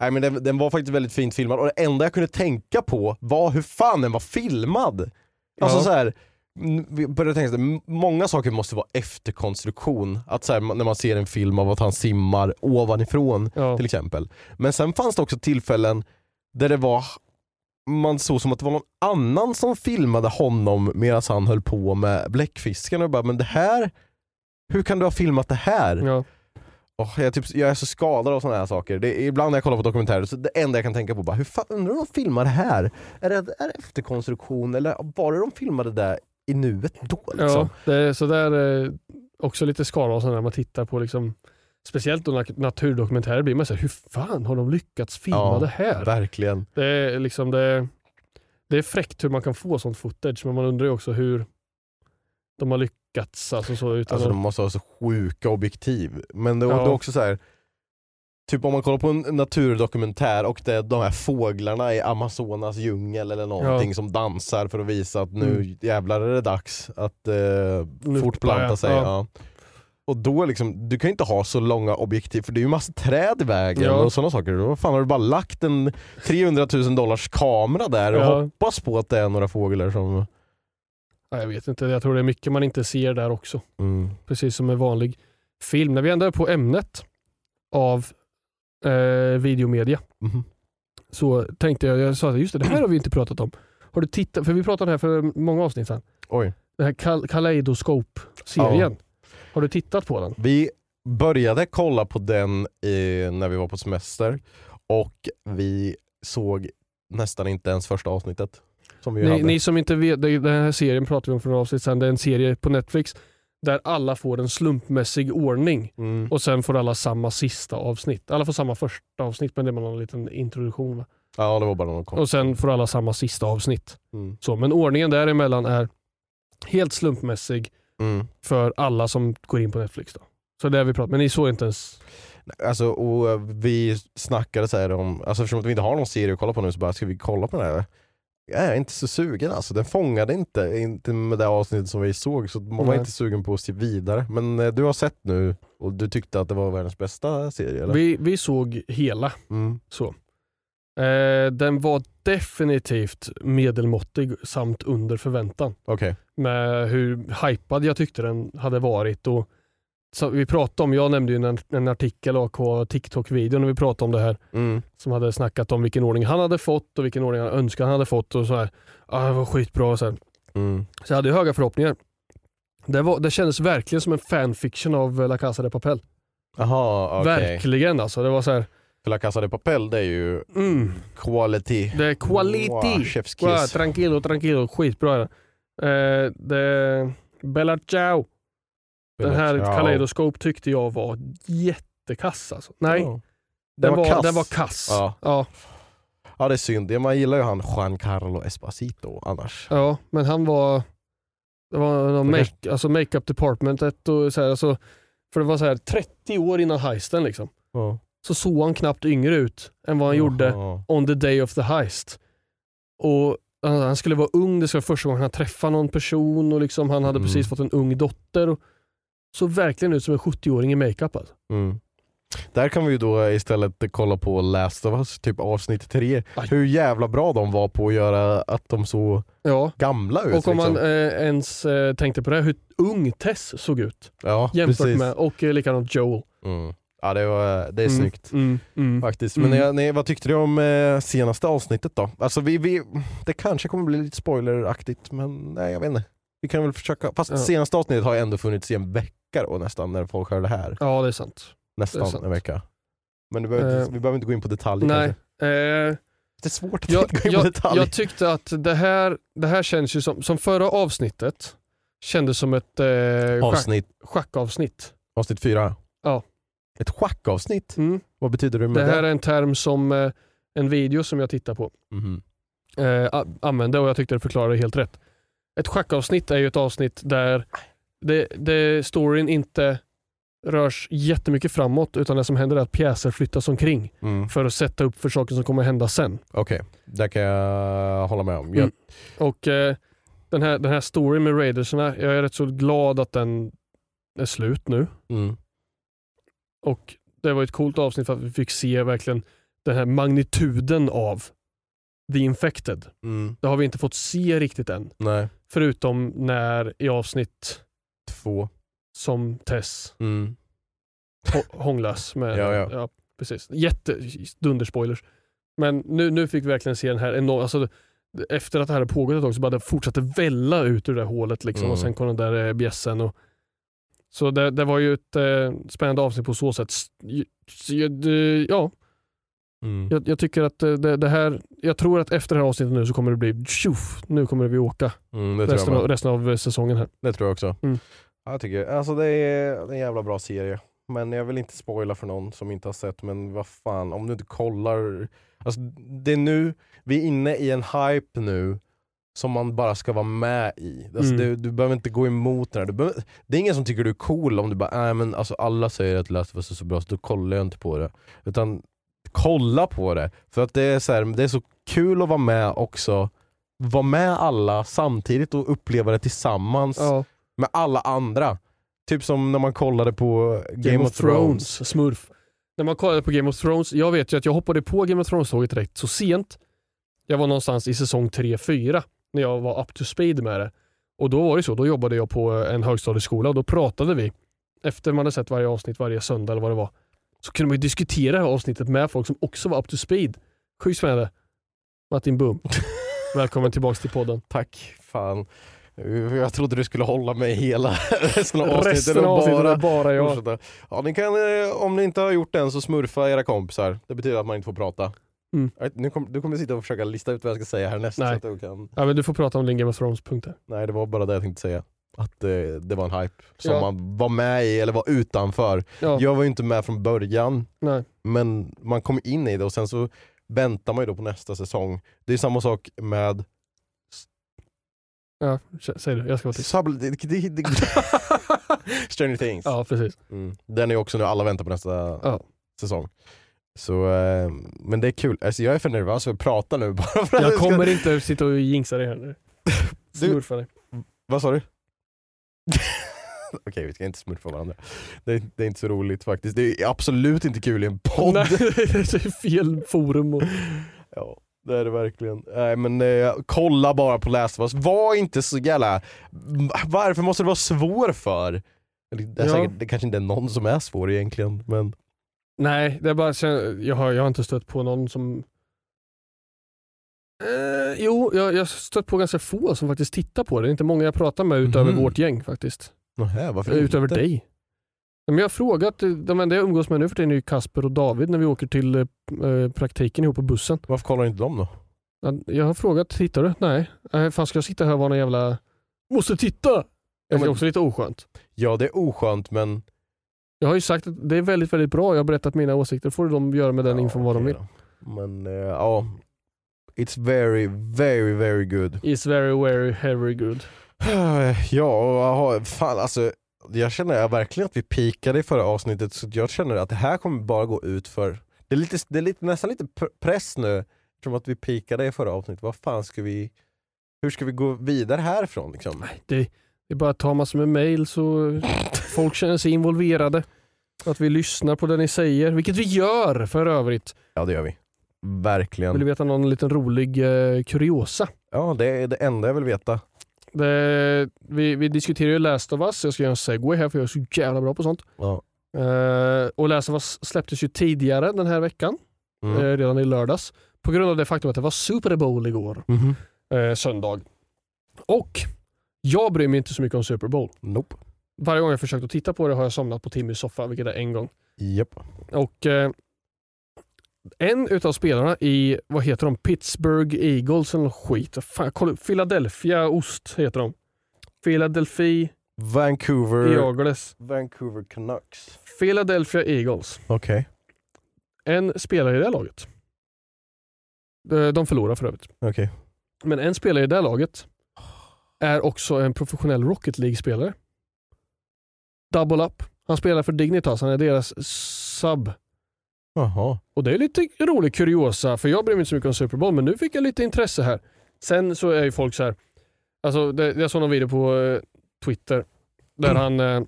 Nej men den, den var faktiskt väldigt fint filmad och det enda jag kunde tänka på var hur fan den var filmad. Alltså Ja. så här, vi började tänka m- många saker måste vara efterkonstruktion. Att så här, när man ser en film av att han simmar ovanifrån Ja. till exempel. Men sen fanns det också tillfällen där det var man såg som att det var någon annan som filmade honom medan han höll på med bläckfisken och bara men det här, hur kan du ha filmat det här? Ja. Åh, jag, typ, jag är så skadad av sådana här saker. Det, ibland när jag kollar på dokumentärer, så det enda jag kan tänka på bara, hur fan, undrar de filmar det här? Är det, är det efterkonstruktion eller var det de filmade det i nuet då? Liksom? Ja, det är, så där är också lite skada och sådär när man tittar på liksom, speciellt då nat- naturdokumentärer blir man så här, hur fan har de lyckats filma Ja, det här? Verkligen. Det är, liksom, det, det är fräckt hur man kan få sånt footage men man undrar ju också hur de har lyckats. Alltså, så, utan Alltså de måste ha så sjuka objektiv. Men det, Ja. det är också så här. Typ om man kollar på en naturdokumentär och det är de här fåglarna i Amazonas djungel eller någonting Ja. som dansar för att visa att nu Mm. jävlar är det dags att eh, fortplanta sig. ja. Ja. Och då liksom, du kan ju inte ha så långa objektiv för det är ju massa träd i vägen Ja. och sådana saker. Då fan har du bara lagt en 300 000 dollars kamera där och Ja. hoppas på att det är några fåglar som... Nej, jag vet inte, jag tror det är mycket man inte ser där också. Mm. Precis som med vanlig film. När vi ändå är på ämnet av eh, videomedia Mhm. så tänkte jag, jag sa att just det, det här har vi inte pratat om. Har du tittat, för vi pratade om det här för många avsnitt sedan. Oj. Den här Kal- Kaleidoskop-serien. Har du tittat på den? Vi började kolla på den i, när vi var på semester och vi såg nästan inte ens första avsnittet. Som vi Ni, ni som inte vet, den här serien pratade vi om för några avsnitt sedan. Det är en serie på Netflix där alla får en slumpmässig ordning Mm. och sen får alla samma sista avsnitt. Alla får samma första avsnitt men det är bara en liten introduktion. Va? Ja det var bara någon. Och sen får alla samma sista avsnitt. Mm. Så, men ordningen däremellan är helt slumpmässig Mm. för alla som går in på Netflix. Då. Så det är vi pratar Men ni såg inte ens... Alltså, och eh, vi snackade så här om, alltså eftersom att vi inte har någon serie att kolla på nu så bara, ska vi kolla på den här? Jag är inte så sugen alltså, den fångade inte, inte med det avsnittet som vi såg så man var Nej. inte sugen på att se vidare. Men eh, du har sett nu och du tyckte att det var världens bästa serie eller? Vi, vi såg hela. Mm. Så. Eh, den var definitivt medelmåttig samt under förväntan. Okej. Med hur hypad jag tyckte den hade varit. Och så vi pratade om, jag nämnde ju en, en artikel AK TikTok-videon när vi pratade om det här. Mm. Som hade snackat om vilken ordning han hade fått och vilken ordning han önskade han hade fått. Och så här. Ah, det var skitbra. Och så, här. Mm. så jag hade höga förhoppningar. Det, var, det kändes verkligen som en fanfiction av La Casa de Papel. Jaha, okej. Verkligen alltså. Det var så här, För La Casa de Papel det är ju mm, quality. det är quality. Wow, chef's Wow, tranquilo, tranquilo. Skitbra är det. Eh, det Bella Ciao. Den här Ja. Kaleidoskop tyckte jag var jättekass alltså. Nej, Ja. den, var, kass. den var kass. Ja. Ja. Ja det är synd, man gillar ju han Giancarlo Esposito annars. ja, men han var... Det var någon make, alltså makeup departmentet och så här, alltså, För det var så här 30 år innan heisten liksom. Ja. Så såg han knappt yngre ut än vad han gjorde Jaha. on the day of the heist. Och han skulle vara ung, det skulle vara första gången han träffade någon person och liksom han hade Mm. precis fått en ung dotter. Och såg verkligen ut som en 70-åring i makeup. Alltså. Mm. Där kan vi ju då istället kolla på Last of Us, typ avsnitt 3. Aj. Hur jävla bra de var på att göra att de såg Ja. gamla ut. Och om man liksom. eh, ens eh, tänkte på det, hur ung Tess såg ut ja, jämfört precis. med, och eh, likadant Joel. Mm. Ja det, var, det är Mm, snyggt. Mm, mm. Faktiskt. Mm. Men nej, nej, vad tyckte du om eh, senaste avsnittet då? Alltså vi, vi, det kanske kommer bli lite spoileraktigt men nej jag vet inte. Vi kan väl försöka, fast Ja. senaste avsnittet har ändå funnits i en vecka då nästan när folk hör det här. Ja, det är sant. Nästan det är sant. en vecka. Men behöver inte, Eh, vi behöver inte gå in på detaljer Nej. kanske. Eh, Det är svårt att jag, inte gå in på jag, detaljer. jag tyckte att det här, det här känns ju som, som förra avsnittet kändes som ett eh, schack, Avsnitt, schackavsnitt. avsnitt fyra. Ja. Ett schackavsnitt? Mm. Vad betyder det med Det det? här är en term som eh, en video som jag tittar på Mhm. eh, använde och jag tyckte det förklarade helt rätt. Ett schackavsnitt är ju ett avsnitt där det, det storyn inte rörs jättemycket framåt utan det som händer är att pjäser flyttas omkring Mm. för att sätta upp för saker som kommer hända sen. Okej, där kan jag hålla med om. Jag, Mm. Och eh, den, här, den här storyn med Raidersarna, jag är rätt så glad att den är slut nu. mm. Och Det var ett coolt avsnitt för att vi fick se verkligen den här magnituden av The Infected. Mm. Det har vi inte fått se riktigt än. Nej, Förutom när i avsnitt två. som Tess Mm. hå- hånglas med. [LAUGHS] Ja, ja. precis. Jätte, dunderspoilers. Men nu, nu fick vi verkligen se den här enorma, alltså, efter att det här hade pågått ett tag så bara det fortsatte välla ut ur det där hålet liksom, Mm. och sen kom den där eh, bjässen. Och, så det, det var ju ett eh, spännande avsnitt på så sätt. Ja, Mm. jag, jag tycker att eh, det, det här, jag tror att efter det här avsnittet nu så kommer det bli tjoff, nu kommer vi åka Mm, resten av, resten av eh, säsongen här. det tror jag också. Mm. Ja, Jag tycker, alltså det är, en jävla bra serie. Men jag vill inte spoila för någon som inte har sett, men vad fan, om du inte kollar. Alltså, det är nu, vi är inne i en hype nu som man bara ska vara med i. Alltså, Mm. du, du behöver inte gå emot den här. Du behöver, det är ingen som tycker du är cool om du bara, nej men alltså alla säger att Last of Us är så bra så då kollar jag inte på det. Utan kolla på det. För att det är så, här, det är så kul att vara med också. Vara med alla samtidigt och uppleva det tillsammans Ja, med alla andra. Typ som när man kollade på Game, of, Thrones. Smurf. När man kollade på Game of Thrones, jag vet ju att jag hoppade på Game of Thrones-tåget direkt så sent. Jag var någonstans i säsong 3-4 när jag var up to speed med det. Och då var det så, då jobbade jag på en högstadieskola och då pratade vi efter man hade sett varje avsnitt varje söndag eller vad det var. Så kunde man ju diskutera det här avsnittet med folk som också var up to speed. Sjukt spännande. Martin Boom. [LAUGHS] Välkommen tillbaks till podden. Tack, fan. Jag trodde du skulle hålla mig hela [LAUGHS] resten av avsnittet. Resten av avsnittet är bara jag. fortsätta. Ja, ni kan, eh, om ni inte har gjort det än så smurfa era kompisar. Det betyder att man inte får prata. Mm. Jag- Nu kom, du kommer sitta och försöka lista ut vad jag ska säga härnäst. Nej. Så du kan... Ja, men du får prata om din Game of Thrones-punkter. Nej, det var bara det jag tänkte säga. Att eh, det var en hype som Ja. man var med i eller var utanför. Ja, Jag var ju inte med från början, nej. men man kom in i det och sen så väntar man ju då på nästa säsong. Det är samma sak med Ja, säg du. Jag ska vara tyst. [LAUGHS] Stranger Things. Ja, precis. Mm. Den är också nu, alla väntar på nästa Ja. säsong. Så, eh, men det är kul, alltså, jag är för nervös för att prata nu [LAUGHS] bara för att Jag det ska- kommer inte sitta och jinxa dig här nu. [LAUGHS] Smurfa dig. Vad sa du? Okej vi ska inte smurfa varandra. Det, det är inte så roligt faktiskt. Det är absolut inte kul i en podd. Nej, det är fel forum. Och... Ja, det är det verkligen. Nej men eh, kolla bara på Last of Us. Var inte så jävla... Varför måste det vara svår för? Det, är Ja. säkert, det kanske inte är någon som är svår egentligen men... Nej, det är bara, jag, har, jag har inte stött på någon som... Eh, jo, jag, har stött på ganska få som faktiskt tittar på det. Det är inte många jag pratar med utöver Mhm. vårt gäng faktiskt. Nähä, varför Utöver inte? dig. Men jag har frågat, eh, de enda jag umgås med nu för tiden är ju Kasper och David när vi åker till eh, eh, praktiken ihop på bussen. Varför kollar inte de då? Ja, Jag har frågat, tittar du? Nej. Äh, fan ska jag sitta här och vara någon jävla... Måste titta! Det är men- också lite oskönt. Ja det är oskönt men... Jag har ju sagt att det är väldigt, väldigt bra. Jag har berättat mina åsikter. får de göra med den Ja, infon vad de vill. då. Men eh, ja, it's very, very, very good. Is very, very, very good. [SIGHS] Ja, fan alltså. Jag känner verkligen att vi pikade i förra avsnittet så jag känner att det här kommer bara gå ut för Det är, lite, det är lite, nästan lite pr- press nu eftersom att vi pikade i förra avsnittet. Vad fan ska vi Hur ska vi gå vidare härifrån liksom? Det, det är bara att ta massor med mail så [LAUGHS] folk känner sig involverade. Att vi lyssnar på det ni säger, vilket vi gör för övrigt. Ja det gör vi. Verkligen. Vill du veta någon liten rolig eh, kuriosa? Ja det är det enda jag vill veta. Det, vi, vi diskuterar ju Last of Us, jag ska göra en segway här för jag är så jävla bra på sånt. Ja. Eh, och Last of Us släpptes ju tidigare den här veckan, Mm. eh, redan i lördags. På grund av det faktum att det var Super Bowl igår, Mhm. eh, söndag. Och jag bryr mig inte så mycket om Super Bowl. Nope. Varje gång jag försökt att titta på det har jag somnat på Timmys soffa, vilket är en gång. Japp. Och en utav spelarna i, vad heter de, Pittsburgh Eagles eller skit. Fan, kolla, Philadelphia Ost heter de. Philadelphia Vancouver Eagles. Vancouver Canucks. Philadelphia Eagles. Okej. En spelare i det laget. De- De förlorar för övrigt. Okej. Men en spelare i det laget är också en professionell Rocket League-spelare. Double up. Han spelar för Dignitas, han är deras sub. Jaha. Och det är lite rolig kuriosa, för jag bryr mig inte så mycket om Super Bowl, men nu fick jag lite intresse här. Sen så är ju folk så här. alltså det, jag såg någon video på eh, Twitter, där han, eh,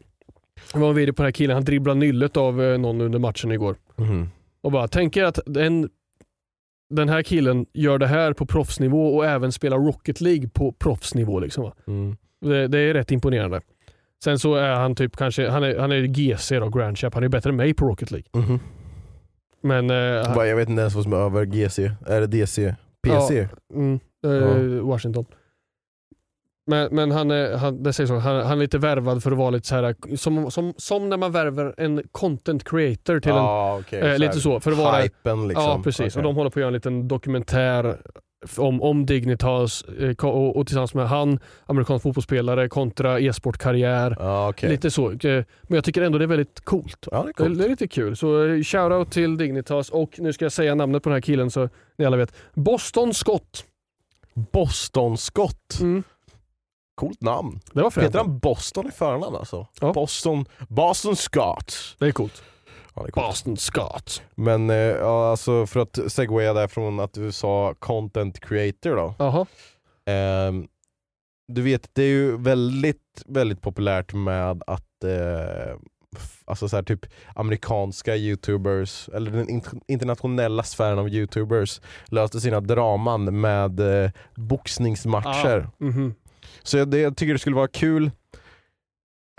det var en video på den här killen, han dribblade nyllet av eh, någon under matchen igår. Mhm. Och bara, tänk er att den, den här killen gör det här på proffsnivå och även spelar Rocket League på proffsnivå. Liksom? Mm. Det, det är rätt imponerande. Sen så är han typ kanske, han är, han är GC då, Grand Champ, han är bättre än mig på Rocket League. Mhm. Men eh, Bara, Jag vet inte ens vad som är över GC. Är det DC? PC? mm, eh, Washington. Men, men han, är, han, det sägs så, han, han är lite värvad för att vara lite så här, som, som, som när man värvar en content creator till en Ja, okej, eh, så lite så, för att vara Hypen liksom. Ja, precis. Okej. Och de håller på att göra en liten dokumentär om, om Dignitas eh, och, och tillsammans med han, amerikansk fotbollsspelare kontra e-sportkarriär. Ja, okej. Lite så. Eh, Men jag tycker ändå det är väldigt coolt. Ja, det är coolt. det är lite kul. Så eh, shoutout till Dignitas och nu ska jag säga namnet på den här killen så ni alla vet. Boston Scott. Boston Scott. Mm. Coolt namn. Det var. Heter han Boston i förnamn alltså? Ja. Boston, Boston Scott. Det är coolt. Ja. Boston Scott. Men eh, ja, alltså för att segwaya där från att du sa content creator då. Jaha. Ehm, du vet, det är ju väldigt, väldigt populärt med att eh, alltså så här, typ amerikanska youtubers, eller den int- internationella sfären av youtubers löste sina draman med eh, boxningsmatcher. Mhm. Så jag, det, jag tycker det skulle vara kul.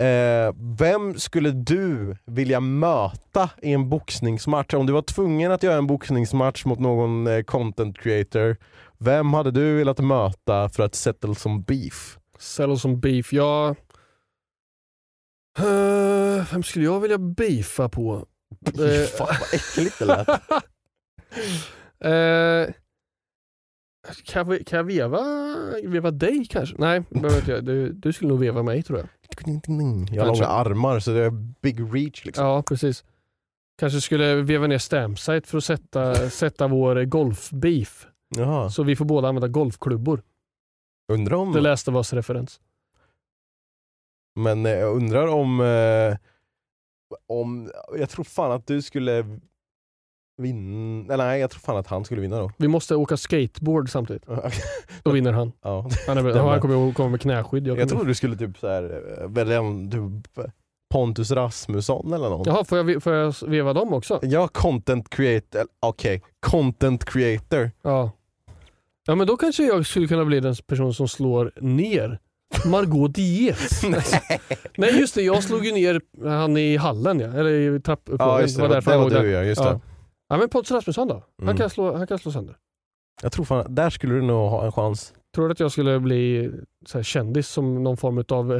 Eh, vem skulle du vilja möta i en boxningsmatch? Om du var tvungen att göra en boxningsmatch mot någon eh, content creator, vem hade du velat möta för att settle som beef? Settle som beef. Ja... Eh, vem skulle jag vilja beefa på? [LAUGHS] Eh, Fan vad äckligt det lät. [LAUGHS] Eh, kan, jag, kan jag veva, veva dig kanske? Nej, behöver inte jag. Du, du skulle nog veva mig tror jag. Jag har Kanske. långa armar så det är big reach liksom. Ja, precis. Kanske skulle veva ner Stamsite för att sätta, [LAUGHS] sätta vår golfbeef. Jaha. Så vi får båda använda golfklubbor. Undrar om... Det läste vars referens. Men eh, jag undrar om, eh, om... Jag tror fan att du skulle vinna... Eller nej, jag tror fan att han skulle vinna då. Vi måste åka skateboard samtidigt. [LAUGHS] Då vinner han. ja. Han, är, [LAUGHS] han kommer komma med knäskydd. Jag Jag tror du skulle typ så här, eh, välja en typ Pontus Rasmusson eller någon. Jaha, får jag, får jag veva dem också? Ja, content creator. Okej, content creator. Ja. Ja men då kanske jag skulle kunna bli den person som slår ner Margot Dietz. [LAUGHS] Nej just det, jag slog ju ner han i hallen ja. Eller i trappuppgången. Ja just det, det var, därför det var du ja, just Ja. det. Ja men Pontus Rasmusson då? Han, Mm. kan slå, han kan slå sönder. Jag tror fan, där skulle du nog ha en chans. Tror du att jag skulle bli så här, kändis som någon form av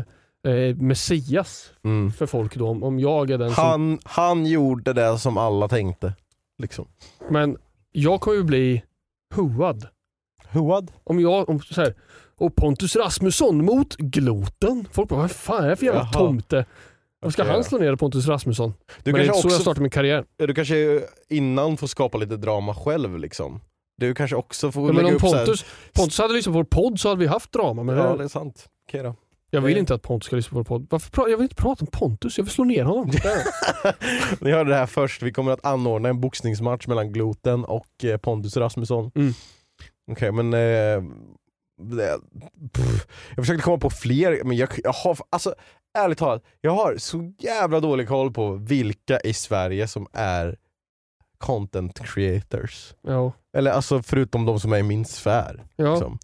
eh, messias Mm. för folk då? Om, om jag är den som... Han, han gjorde det som alla tänkte. Liksom. Men jag kommer ju bli huad. Huad? Om jag, om så här, och Pontus Rasmusson mot Gloten. Folk bara, vad fan är det för jävla Jaha. tomte? Vad ska han slå ner Pontus Rasmusson? Du Men det är inte så jag startar min karriär. du kanske innan får skapa lite drama själv liksom. Du kanske också får Ja, men lägga om upp så här- Pontus, Pontus hade lyssnat på vår podd så hade vi haft drama. Men Ja det, är sant. Okej då. jag vill inte att Pontus ska lyssna på vår podd. Varför jag vill inte prata om Pontus, jag vill slå ner honom. [LAUGHS] Ni hörde det här först, vi kommer att anordna en boxningsmatch mellan Gloten och eh, Pontus Rasmusson. Mm. Okej men... Eh, pff, jag försökte komma på fler, men jag, jag har, alltså ärligt talat, jag har så jävla dålig koll på vilka i Sverige som är content creators. ja. Eller alltså förutom de som är i min sfär. Ja. Liksom.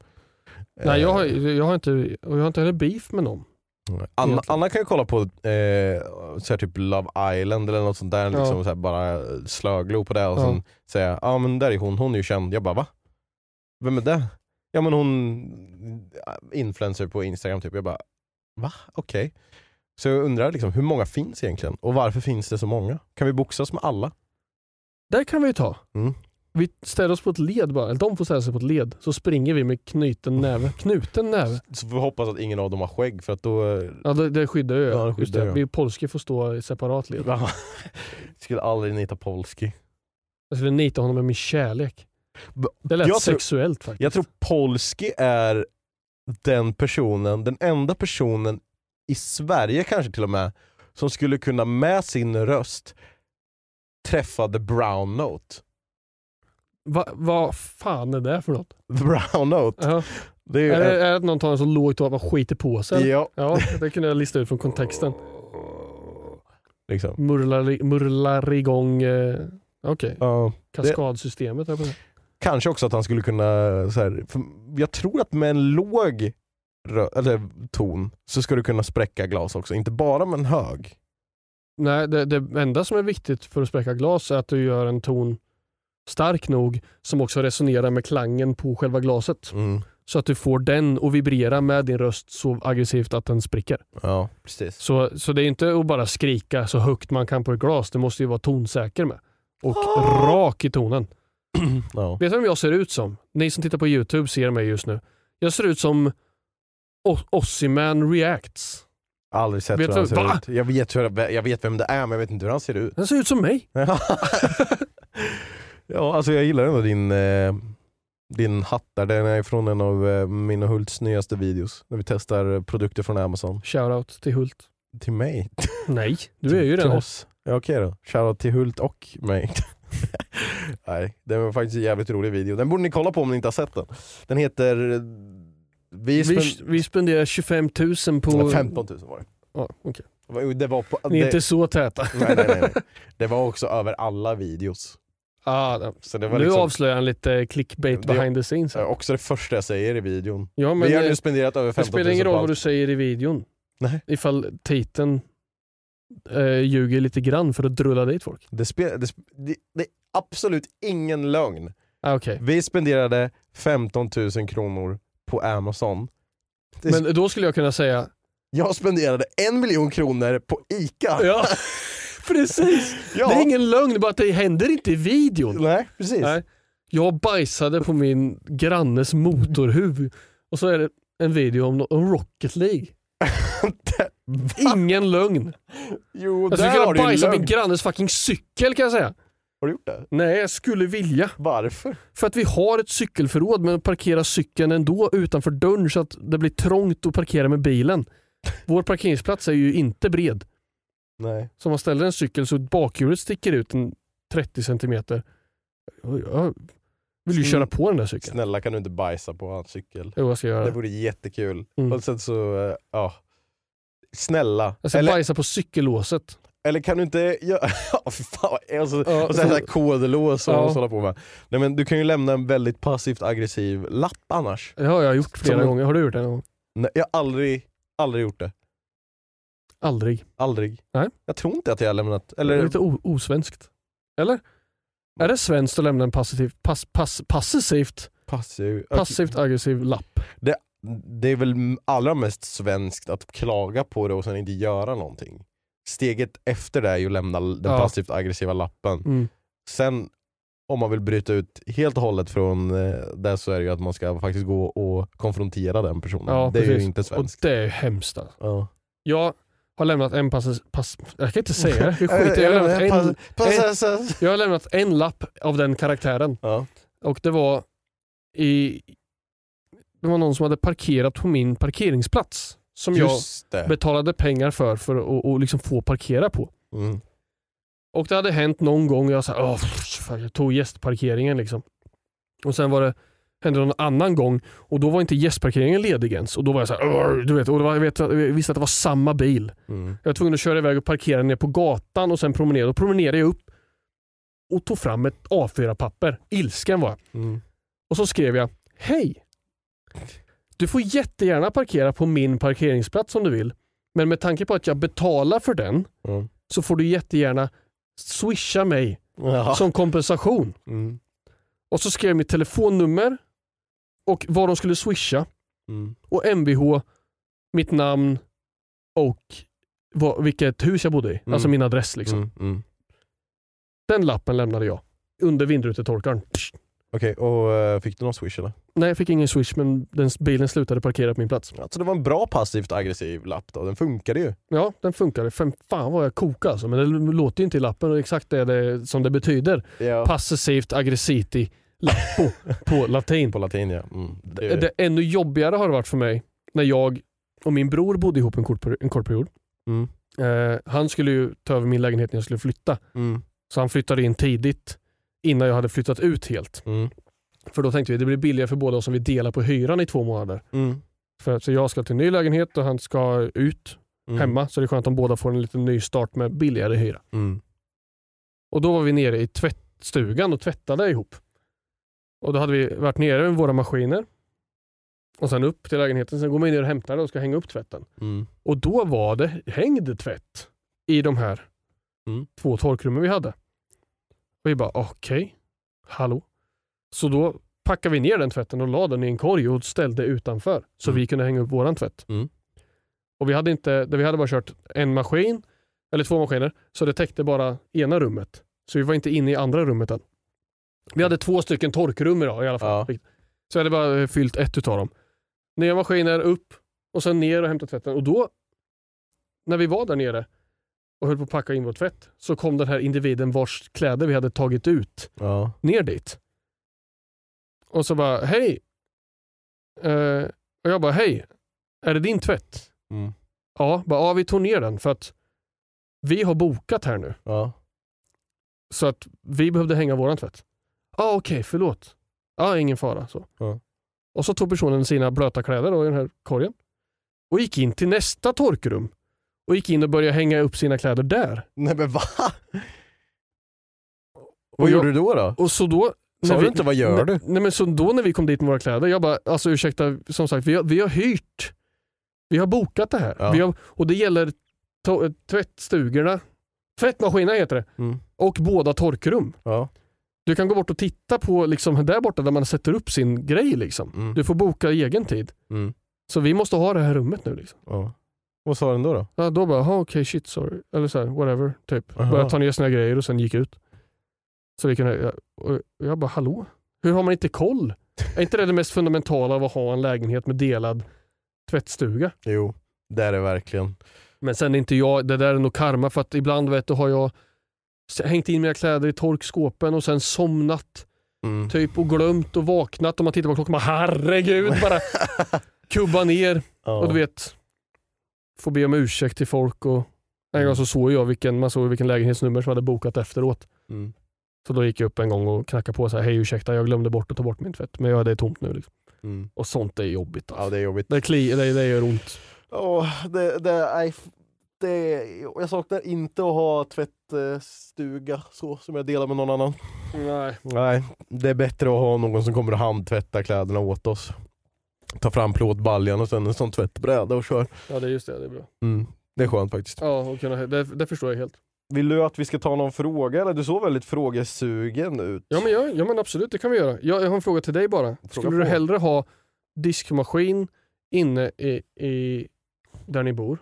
Nej, jag har, Eh, jag, har inte, jag har inte heller beef med någon. Anna. Anna kan ju kolla på eh, så typ Love Island eller något sånt där, Ja. liksom, så bara slöglo på det och Ja. sen säga ja ah, men där är hon, hon är ju känd. Jag bara va? Vem är det? Ja men hon influencer på Instagram typ. Jag bara va? Okej. Så jag undrar liksom, hur många finns egentligen? Och varför finns det så många? Kan vi boxas med alla? Där kan vi ju ta. Mm. Vi ställer oss på ett led bara, eller de får ställa sig på ett led. Så springer vi med knuten näve. [LAUGHS] Knuten näve. Så får vi hoppas att ingen av dem har skägg för att då... eh, Ja det, det skyddar ju. Ja, det skyddar det. Vi polske får stå i separat led. [LAUGHS] Skulle aldrig nita Polski. Jag skulle nita honom med min kärlek. Det lät jag tror- sexuellt faktiskt. Jag tror Polski är den personen, den enda personen i Sverige kanske till och med, som skulle kunna med sin röst träffa the brown note. Va- Vad fan är det för något? [LAUGHS] The brown note. Ja. Det är Är, det, är det att någon tar en så låg ton att man skiter på sig? Ja, Ja, det kunde jag lista ut från kontexten. liksom. Murlar, murlar igång eh, okej, Ja. kaskadsystemet. här på det. Kanske också att han skulle kunna, så här, jag tror att med en låg eller, ton så ska du kunna spräcka glas också, inte bara med en hög. Nej, det, det enda som är viktigt för att spräcka glas är att du gör en ton stark nog som också resonerar med klangen på själva glaset. Mm. Så att du får den att vibrera med din röst så aggressivt att den spricker. Ja, precis. Så, så det är inte att bara skrika så högt man kan på ett glas. Det måste ju vara tonsäker med. Och rak i tonen. [CLEARS THROAT] Ja. Vet du vem jag ser ut som? Ni som tittar på YouTube ser mig just nu. Jag ser ut som Ossiman Reacts. Aldrig sett Vet hur han ser va? ut. Jag vet, hur, jag vet vem det är men jag vet inte hur han ser ut. Han ser ut som mig. [LAUGHS] ja, alltså jag gillar ändå din, eh, din hatt där. Den är från en av eh, min och Hults nyaste videos. När vi testar produkter från Amazon. Shoutout till Hult. Till mig. Nej, du är ju till den. oss. Ja, Okej då. Shoutout till Hult och mig. [LAUGHS] Nej, det var faktiskt en jävligt rolig video. Den borde ni kolla på om ni inte har sett den. Den heter... eh, Vi, Vi, vi spenderar 25 000 på... 15 000 var det. Ja, okej. Det var- Det på, Ni är det, inte så täta. nej, nej, nej, det var också över alla videos. Ah, Så det var nu liksom, avslöjar han lite clickbait Det behind the scenes. här. också det första jag säger i videon. Ja, men vi har nu spenderat över det 15 000 spelar ingen roll vad du säger i videon. Nej. Ifall titeln eh, ljuger lite grann för att drulla dit folk. Det, spe, det, det, det är absolut ingen lögn. Ah, okej. Vi spenderade 15 000 kronor på Amazon. Det, Men då skulle jag kunna säga, Jag spenderade en miljon kronor på ICA. ja [LAUGHS] precis. Ja. Det är ingen lögn, bara att det händer inte i videon. Nej, precis. Nej. Jag bajsade på min grannes motorhuv och så är det en video om, om Rocket League. [LAUGHS] Ingen lögn. Jo, Jag skulle kunna bajsa min grannes fucking cykel kan jag säga. Har du gjort det? Nej, jag skulle vilja. Varför? För att vi har ett cykelförråd men parkerar cykeln ändå utanför dörren så att det blir trångt att parkera med bilen. Vår parkeringsplats är ju inte bred. Nej. Så om man ställer en cykel så bakhjulet sticker ut en 30 centimeter. Jag vill ju köra på den där cykeln. Snälla kan du inte bajsa på hans cykel? Jo, jag ska göra Det det. vore jättekul. Mm. Och sen så, eh, ja. Snälla. Jag ska Eller, bajsa på cykellåset. eller kan du inte göra... [LAUGHS] Ja, fan. Alltså, Ja, och så- så kodlås och Ja. ja. hålla på med. Nej, men du kan ju lämna en väldigt passivt aggressiv lapp annars. Har jag gjort flera Som- gånger. Har du gjort det någon gång? Nej, jag har aldrig, aldrig gjort det. Aldrig. Aldrig. Nej. Jag tror inte att jag har lämnat... Det är Eller, lite osvenskt. Eller? Är det svenskt att lämna en passivt, pass, pass, passivt, passiv. passivt aggressiv lapp? Det är väl allra mest svenskt att klaga på det och sen inte göra någonting. Steget efter det är ju att lämna den Ja. passivt aggressiva lappen. Mm. Sen om man vill bryta ut helt och hållet från eh, det så är det ju att man ska faktiskt gå och konfrontera den personen. Ja, det är ju inte Och svenskt. det är hemskt alltså. Ja. Jag har lämnat en pass, pass jag kan inte säga det, jag [LAUGHS] skiter jag, har lämnat en, pass- jag har lämnat en lapp av den karaktären Ja. och det var i det var någon som hade parkerat på min parkeringsplats som Just jag det. betalade pengar för för att och liksom få parkera på. Mm. Och det hade hänt någon gång och jag sa, Åh, fan, jag tog gästparkeringen liksom. Och sen var det hände någon annan gång och då var inte gästparkeringen ledig ens. Och då var jag så här, du vet, och det var, jag, vet, jag visste att det var samma bil. Mm. Jag var tvungen att köra iväg och parkera ner på gatan och sen promenera. Då promenerade jag upp och tog fram ett A4-papper. Ilsken var jag. Mm. Och så skrev jag, hej! Du får jättegärna parkera på min parkeringsplats om du vill. Men med tanke på att jag betalar för den Mm. så får du jättegärna swisha mig Ja. som kompensation. Mm. Och så skrev jag mitt telefonnummer och vad de skulle swisha Mm. och MVH, mitt namn och vad, vilket hus jag bodde i. Mm. Alltså min adress liksom. Mm. Mm. Den lappen lämnade jag under vindrutetorkaren. Okej, och eh, fick du någon swish eller? Nej, jag fick ingen swish men den, bilen slutade parkera på min plats. Alltså det var en bra passivt aggressiv lapp då, den funkade ju. Ja, den funkade. Fem, fan vad jag kokade alltså. Men det låter ju inte i lappen och exakt det, det som det betyder. Ja. Passivt aggressiti lappo [LAUGHS] på latin. På latin ja. Mm. Det, Det, det ännu jobbigare har det varit för mig när jag och min bror bodde ihop en kort, en kort period. Mm. Eh, han skulle ju ta över min lägenhet när jag skulle flytta. Mm. Så han flyttade in tidigt innan jag hade flyttat ut helt. För då tänkte vi det blir billigare för båda oss om vi delar på hyran i två månader. Mm. För, så jag ska till en ny lägenhet och han ska ut Mm. hemma. Så det är skönt om båda får en liten ny start med billigare hyra. Mm. Och då var vi nere i tvättstugan och tvättade ihop. Och då hade vi varit nere med våra maskiner. Och sen upp till lägenheten. Sen går man ner och hämtar det och ska hänga upp tvätten. Mm. Och då var det hängd tvätt i de här Mm. två torkrummen vi hade. Och vi bara okej, hallå. Så då packade vi ner den tvätten och la den i en korg och ställde utanför. Så Mm. vi kunde hänga upp våran tvätt. Mm. Och vi hade, inte, vi hade bara kört en maskin, eller två maskiner, så det täckte bara ena rummet. Så vi var inte inne i andra rummet än. Vi hade två stycken torkrum idag i alla fall. Ja. Så jag hade bara eh, fyllt ett utav dem. Nya maskiner, upp och sen ner och hämta tvätten. Och då, när vi var där nere och höll på att packa in vår tvätt, så kom den här individen vars kläder vi hade tagit ut Ja. ner dit. Och så bara, hej. Eh, och jag bara, hej. Är det din tvätt? Mm. Ja, bara, ja, vi tog ner den för att vi har bokat här nu. Ja. Så att vi behövde hänga våran tvätt. Ja, okej, förlåt. Ja, ingen fara. Så. Ja. Och så tog personen sina blöta kläder då, i den här korgen och gick in till nästa torkrum och gick in och började hänga upp sina kläder där. Nej men va? Och Vad jag- gjorde du då? då? Och så då... Sa du inte vad gör du? Nej, men så då när vi kom dit med våra kläder, jag bara, alltså ursäkta, som sagt, vi har, vi har hyrt. Vi har bokat det här. Ja. Har, och det gäller to- tvättstugorna, tvättmaskinerna heter det, Mm. och båda torkrum. Ja. Du kan gå bort och titta på liksom där borta där man sätter upp sin grej. Liksom. Mm. Du får boka egen tid. Mm. Så vi måste ha det här rummet nu. Liksom. ja. Vad sa den då? då? Ja, då bara, "Ha, okej shit sorry. Eller så här, whatever. Typ. Började ta ner sina grejer och sen gick ut. Så vi kunde, och jag bara, hallå? Hur har man inte koll? Är inte det det mest fundamentala av att ha en lägenhet med delad tvättstuga? Jo, det är det verkligen. Men sen är inte jag, det där är nog karma för att ibland vet du, har jag hängt in mina kläder i torkskåpen och sen somnat Mm. typ och glömt och vaknat och man tittar på klockan och bara herregud bara [LAUGHS] kubba ner Ja. och du vet få be om ursäkt till folk och en gång så såg jag vilken, man såg vilken lägenhetsnummer som hade bokat efteråt. Mm. Så då gick jag upp en gång och knackade på och sa hej ursäkta jag glömde bort att ta bort min tvätt men ja, det är tomt nu. Liksom. Mm. Och sånt är jobbigt. Alltså. Ja det är jobbigt. det, kli, det, det gör ont. Åh, det, det, är, det, jag saknar inte att ha tvättstuga så som jag delar med någon annan. Nej. Nej, det är bättre att ha någon som kommer och handtvättar kläderna åt oss. Ta fram plåtbaljan och sen en sån tvättbräda och kör. Ja det är just det, det är bra. Mm. Det är skönt faktiskt. Ja, och kunna, det, det förstår jag helt. Vill du att vi ska ta någon fråga eller? Du såg väldigt frågesugen ut. Ja men, ja, ja men absolut, det kan vi göra. Jag, jag har en fråga till dig bara. Skulle du på. hellre ha diskmaskin inne i, i, där ni bor?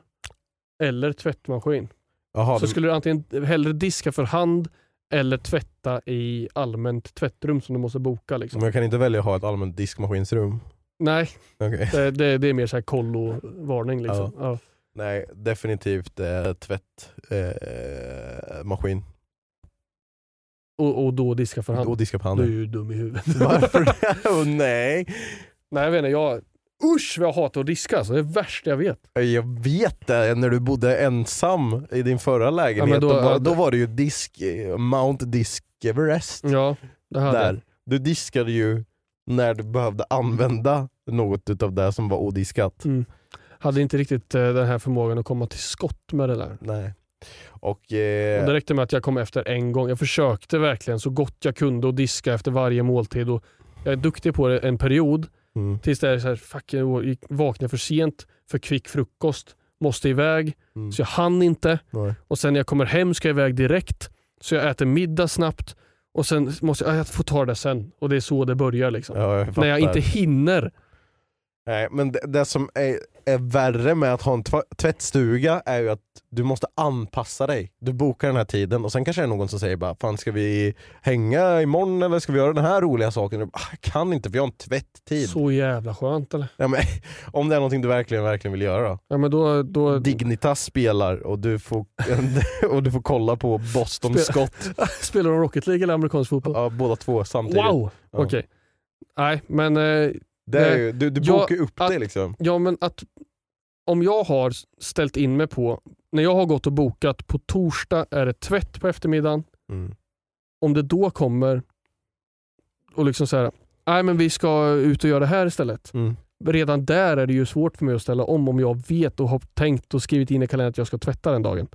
Eller tvättmaskin? Jaha, så du, skulle du antingen hellre diska för hand eller tvätta i allmänt tvättrum som du måste boka. Liksom. men jag kan inte välja att ha ett allmänt diskmaskinsrum. Nej, Okej. det, det, det är mer så här kollo-varning. Liksom. Ja. Nej, definitivt eh, tvättmaskin. Eh. Och, och då diska för hand. och diska på Du är ju dum i huvudet. [LAUGHS] Varför det? [LAUGHS] Åh nej! Nej jag vet inte, jag... Usch vad jag hatar att diska. Alltså. Det är det värsta jag vet. Jag vet det, när du bodde ensam i din förra lägenhet, då- då, var, ja, då det- var det ju disk, Mount Disk Everest. Ja, det hade där. Du diskade ju när du behövde använda något utav det som var odiskat. Mm. Hade inte riktigt eh, den här förmågan att komma till skott med det där. Nej. Och, Och eh, det räckte med att jag kom efter en gång. Jag försökte verkligen så gott jag kunde att diska efter varje måltid. Och jag är duktig på det en period mm, tills det är så här, fuck, jag vaknade för sent för kvick frukost, måste iväg, mm, så jag hann inte. nej. Och sen när jag kommer hem ska jag iväg direkt, så jag äter middag snabbt och sen måste jag, jag får ta det sen. Och det är så det börjar liksom. Ja, jag när jag inte hinner. Nej, men det, det som är, är värre med att ha en tvättstuga är ju att du måste anpassa dig. Du bokar den här tiden och sen kanske det är någon som säger bara Fan ska vi hänga imorgon eller ska vi göra den här roliga saken? Och, "Ah, Jag kan inte för jag har en tvätttid. Så jävla skönt eller? Ja, men, [LAUGHS] om det är någonting du verkligen, verkligen vill göra då? Ja men då... då Dignitas spelar och du får, [LAUGHS] och du får kolla på Boston Spe- Scott, [LAUGHS] Spelar de Rocket League eller amerikansk fotboll? ja, båda två samtidigt. Wow! Ja. Okej. Nej men, eh, Det är ju, du du bokar ju upp att- det liksom. ja men att om jag har ställt in mig på, när jag har gått och bokat på torsdag är det tvätt på eftermiddagen. Mm. Om det då kommer och liksom säga nej men vi ska ut och göra det här istället. Mm. Redan där är det ju svårt för mig att ställa om om jag vet och har tänkt och skrivit in i kalendern att jag ska tvätta den dagen.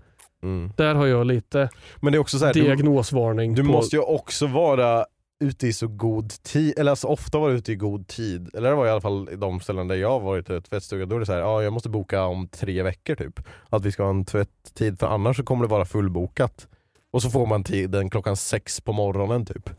Mm. Där har jag lite Men det är också så här, du, diagnosvarning. du på, måste ju också vara ute i så god tid, eller alltså ofta vara ute i god tid. Eller det var i alla fall i de ställen där jag har varit i tvättstuga, då är det så här, ja jag måste boka om tre veckor typ. Att vi ska ha en tvätttid för annars så kommer det vara fullbokat. Och så får man tiden klockan sex på morgonen typ.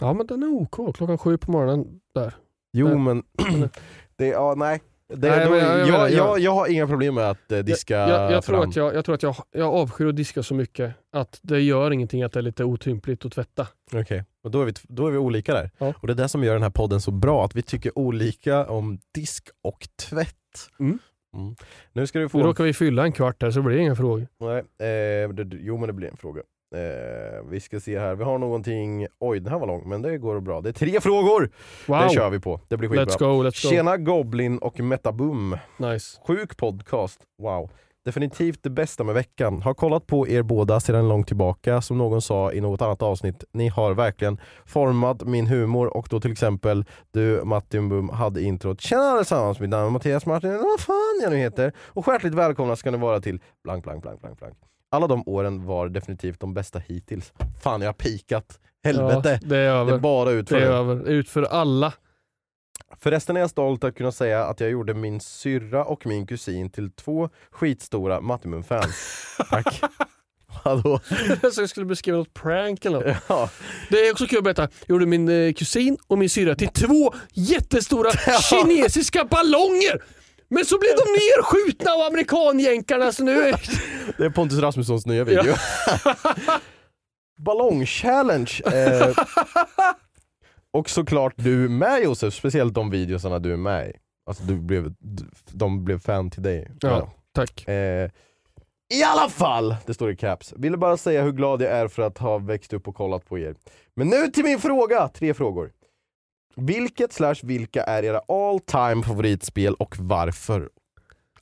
Ja men den är OK, klockan sju på morgonen där. Jo Nej. men, [CLEARS THROAT] det, ja nej. Det, Nej, då, men jag- jag jag, jag, har inga problem med att eh, diska jag, jag, tror fram. att jag, jag tror att jag, jag avskyr att diska så mycket att det gör ingenting att det är lite otympligt att tvätta. Okej, och då är, vi, då är vi olika där. Ja. Och det är det som gör den här podden så bra, att vi tycker olika om disk och tvätt. Mm. Mm. Nu ska du Nu få... råkar vi fylla en kvart här så blir det inga frågor. Nej, eh, det, jo men det blir en fråga. Eh, vi ska se här, vi har någonting, oj den här var lång men det går bra. Det är tre frågor! Wow, Det kör vi på, det blir skitbra. let's go, let's go. Tjena Goblin och Metaboom. Nice. Sjuk podcast, wow. Definitivt det bästa med veckan. Har kollat på er båda sedan långt tillbaka, som någon sa i något annat avsnitt. Ni har verkligen format min humor och då till exempel du Martin Bum hade introt Tjena allesammans, mitt namn är Mattias Martin, vad fan jag nu heter. Och hjärtligt välkomna ska ni vara till blank, blank, blank, blank, blank. Alla de åren var definitivt de bästa hittills. Fan jag har pikat. Helvete. Ja, det är det över. är bara ut Det för är det. över. Ut för alla. Förresten är jag stolt att kunna säga att jag gjorde min syrra och min kusin till två skitstora Mattimum-fans. [LAUGHS] Tack. Vadå? så jag skulle beskriva något prank eller något. Ja. Det är också kul att berätta. Jag gjorde min eh, kusin och min syrra till två jättestora [LAUGHS] kinesiska ballonger. Men så blev de nerskjutna av amerikanjänkarna så nu är... Det är Pontus Rasmussons nya video. [LAUGHS] Ballong-challenge. Eh, och såklart du med Josef, speciellt de videosarna du är med i. Alltså du blev, de blev fan till dig. Ja, tack. Eh, I alla fall, det står i caps. Ville bara säga hur glad jag är för att ha växt upp och kollat på er. Men nu till min fråga, tre frågor. Vilket slash vilka är era all time favoritspel och varför?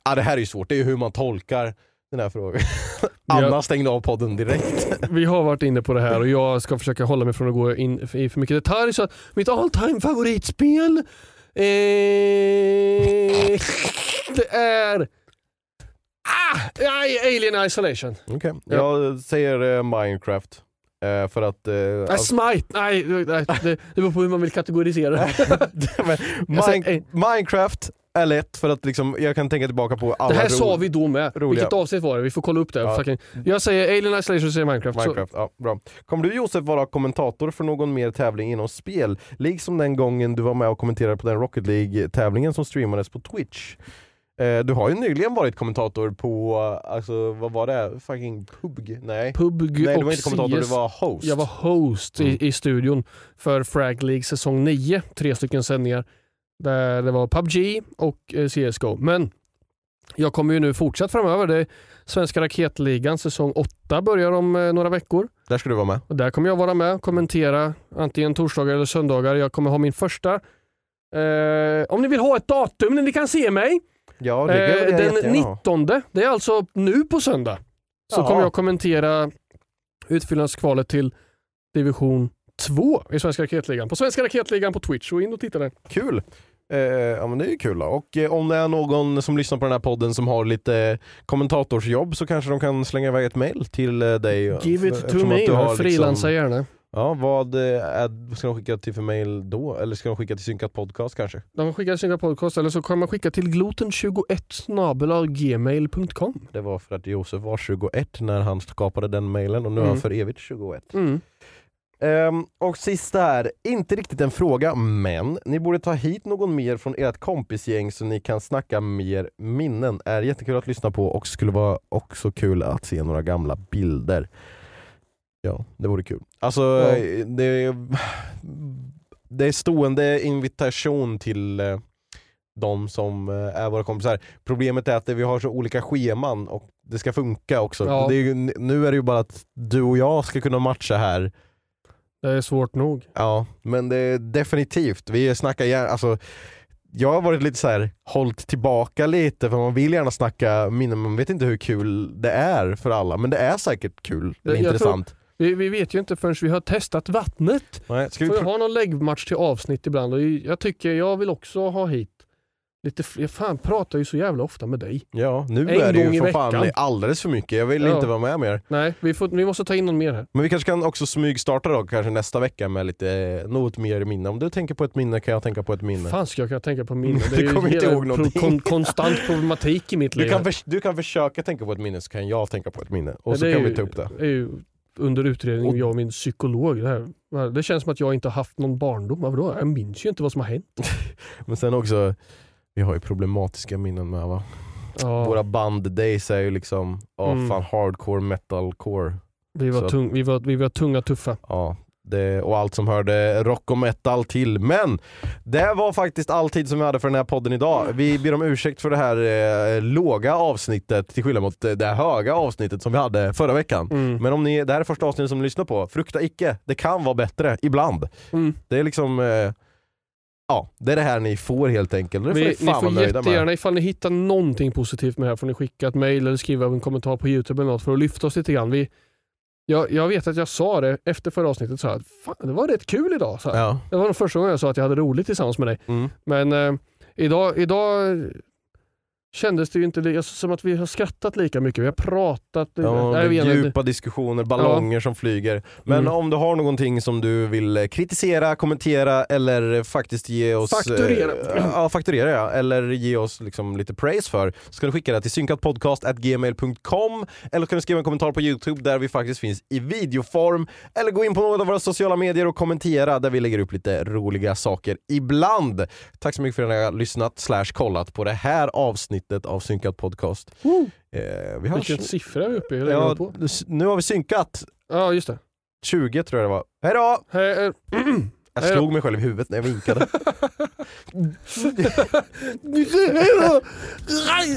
Ah, det här är ju svårt, det är ju hur man tolkar den här frågan. [LAUGHS] Anna stängde av podden direkt. [LAUGHS] Vi har varit inne på det här och jag ska försöka hålla mig från att gå in i för mycket detalj. Så mitt all time favoritspel eh, det är ah, Alien Isolation. Okej, Ja. jag säger eh, Minecraft. Eh, för att... Eh, Nej, alltså- Smite, nej, nej det, det beror på hur man vill kategorisera [LAUGHS] det. [LAUGHS] Min- Minecraft är lätt för att liksom, jag kan tänka tillbaka på alla Det här sa vi då med. roliga- Vilket avsnitt var det? Vi får kolla upp det. Ja. Jag säger Alien Isolation och säger Minecraft. Minecraft, ja, bra. Kommer du Josef vara kommentator för någon mer tävling inom spel? Liksom den gången du var med och kommenterade på den Rocket League-tävlingen som streamades på Twitch. Eh, du har ju nyligen varit kommentator på, alltså vad var det? Fucking PUBG? Nej. PUBG Nej du var inte kommentator, CS. du var host. Jag var host Mm. i, i studion för Frag League säsong 9. Tre stycken sändningar. Där det var PubG och eh, CSGO. Men jag kommer ju nu fortsätta framöver. Det Svenska Raketligan säsong 8 börjar om eh, några veckor. Där ska du vara med. Och där kommer jag vara med och kommentera antingen torsdagar eller söndagar. Jag kommer ha min första eh, om ni vill ha ett datum när ni kan se mig. Ja, det jag Eh, den jättegärna ha. 19, det är alltså nu på söndag, så Ja. kommer jag kommentera utfyllnadskvalet till division 2 i Svenska Raketligan. På Svenska Raketligan på Twitch, så in och titta där. Kul! Eh, ja men det är ju kul då. Och eh, om det är någon som lyssnar på den här podden som har lite kommentatorsjobb så kanske de kan slänga iväg ett mail till eh, dig. Give it to me, jag frilansar liksom- gärna. Ja, vad eh, är, ska de skicka till för mail då? Eller ska de skicka till synkat podcast kanske? De skickar sina podcast eller så kan man skicka till gloten21 gmail.com. Det var för att Josef var 21 när han skapade den mailen och nu är Mm. han för evigt 21. Mm. Ehm, och sista här, inte riktigt en fråga, men ni borde ta hit någon mer från ert kompisgäng så ni kan snacka mer minnen. Är jättekul att lyssna på och skulle vara också kul att se några gamla bilder. Ja, det vore kul. Alltså, Ja. det, är, det är stående invitation till eh, de som eh, är våra kompisar. Problemet är att vi har så olika scheman och det ska funka också. Ja. Det är, nu är det ju bara att du och jag ska kunna matcha här Det är svårt nog. Ja, men det är definitivt. Vi snackar gärna, alltså jag har varit lite så här hållit tillbaka lite för man vill gärna snacka minnen, man vet inte hur kul det är för alla men det är säkert kul, Jag- jag intressant. Vi, vi vet ju inte förrän vi har testat vattnet. Nej, ska vi Får jag ha någon läggmatch till avsnitt ibland? Och jag tycker jag vill också ha hit lite fler. Jag fan pratar ju så jävla ofta med dig. Ja, nu En är det ju för fan alldeles för mycket, jag vill Ja. inte vara med mer. Nej, vi, får, vi måste ta in någon mer här. Men vi kanske kan också smygstarta då, kanske nästa vecka med lite, något mer minne. Om du tänker på ett minne kan jag tänka på ett minne. fan ska jag kunna tänka på minne? [LAUGHS] Du Det är ju kommer inte hela ihåg någonting. kon, konstant problematik i mitt Du liv. kan, förs- du kan försöka tänka på ett minne så kan jag tänka på ett minne. Och Ja, så det kan ju- vi ta upp det. är ju under utredning, Och- jag och min psykolog. Det, här. det känns som att jag inte har haft någon barndom. Vadå? Jag minns ju inte vad som har hänt. [LAUGHS] Men sen också, vi har ju problematiska minnen med va? Ja, Våra band days är ju liksom, ja Mm. fan hardcore metalcore. vi, var tung, vi, var, vi var tunga tuffa. Ja, det, och allt som hörde rock och metal till. Men det var faktiskt all tid som vi hade för den här podden idag. Vi ber om ursäkt för det här eh, låga avsnittet till skillnad mot det höga avsnittet som vi hade förra veckan. Mm. Men om ni, det här är första avsnittet som ni lyssnar på, frukta icke. Det kan vara bättre, ibland. Mm. Det är liksom, eh, ja, det är det här ni får helt enkelt. Det får ni ni fan vara får jättegärna, med. ifall ni hittar någonting positivt med det här får ni skicka ett mail eller skriva en kommentar på Youtube eller något för att lyfta oss lite grann. Vi, jag, jag vet att jag sa det efter förra avsnittet, så här, Fan, det var rätt kul idag. Så. Ja. Det var nog första gången jag sa att jag hade roligt tillsammans med dig. Mm. Men eh, idag, idag kändes det ju inte li- som att vi har skrattat lika mycket. Vi har pratat. Ja, jag djupa diskussioner, ballonger som flyger. Men Mm. om du har någonting som du vill eh, kritisera, kommentera eller faktiskt ge oss... Fakturera. Eh, ja, fakturera ja. Eller ge oss liksom lite praise för. Så kan du skicka det till synkatpodcast.gmail.com eller kan du skriva en kommentar på Youtube där vi faktiskt finns i videoform. Eller gå in på något av våra sociala medier och kommentera där vi lägger upp lite roliga saker ibland. Tack så mycket för att ni har lyssnat slash kollat på det här avsnittet av Synkat Podcast. Eh, vi hörs. Vilken siffra är vi uppe i? Hur har Ja, på? nu har vi synkat. Ja, just det. 20 tror jag det var. Hejdå! Hej, [CLEARS THROAT] Jag Hej då. slog mig själv i huvudet när jag vinkade. [LAUGHS]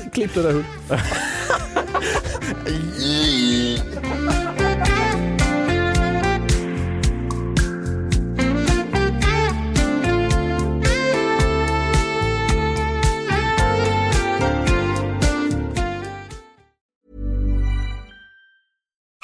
[LAUGHS] Klipp det där. Hult. [LAUGHS]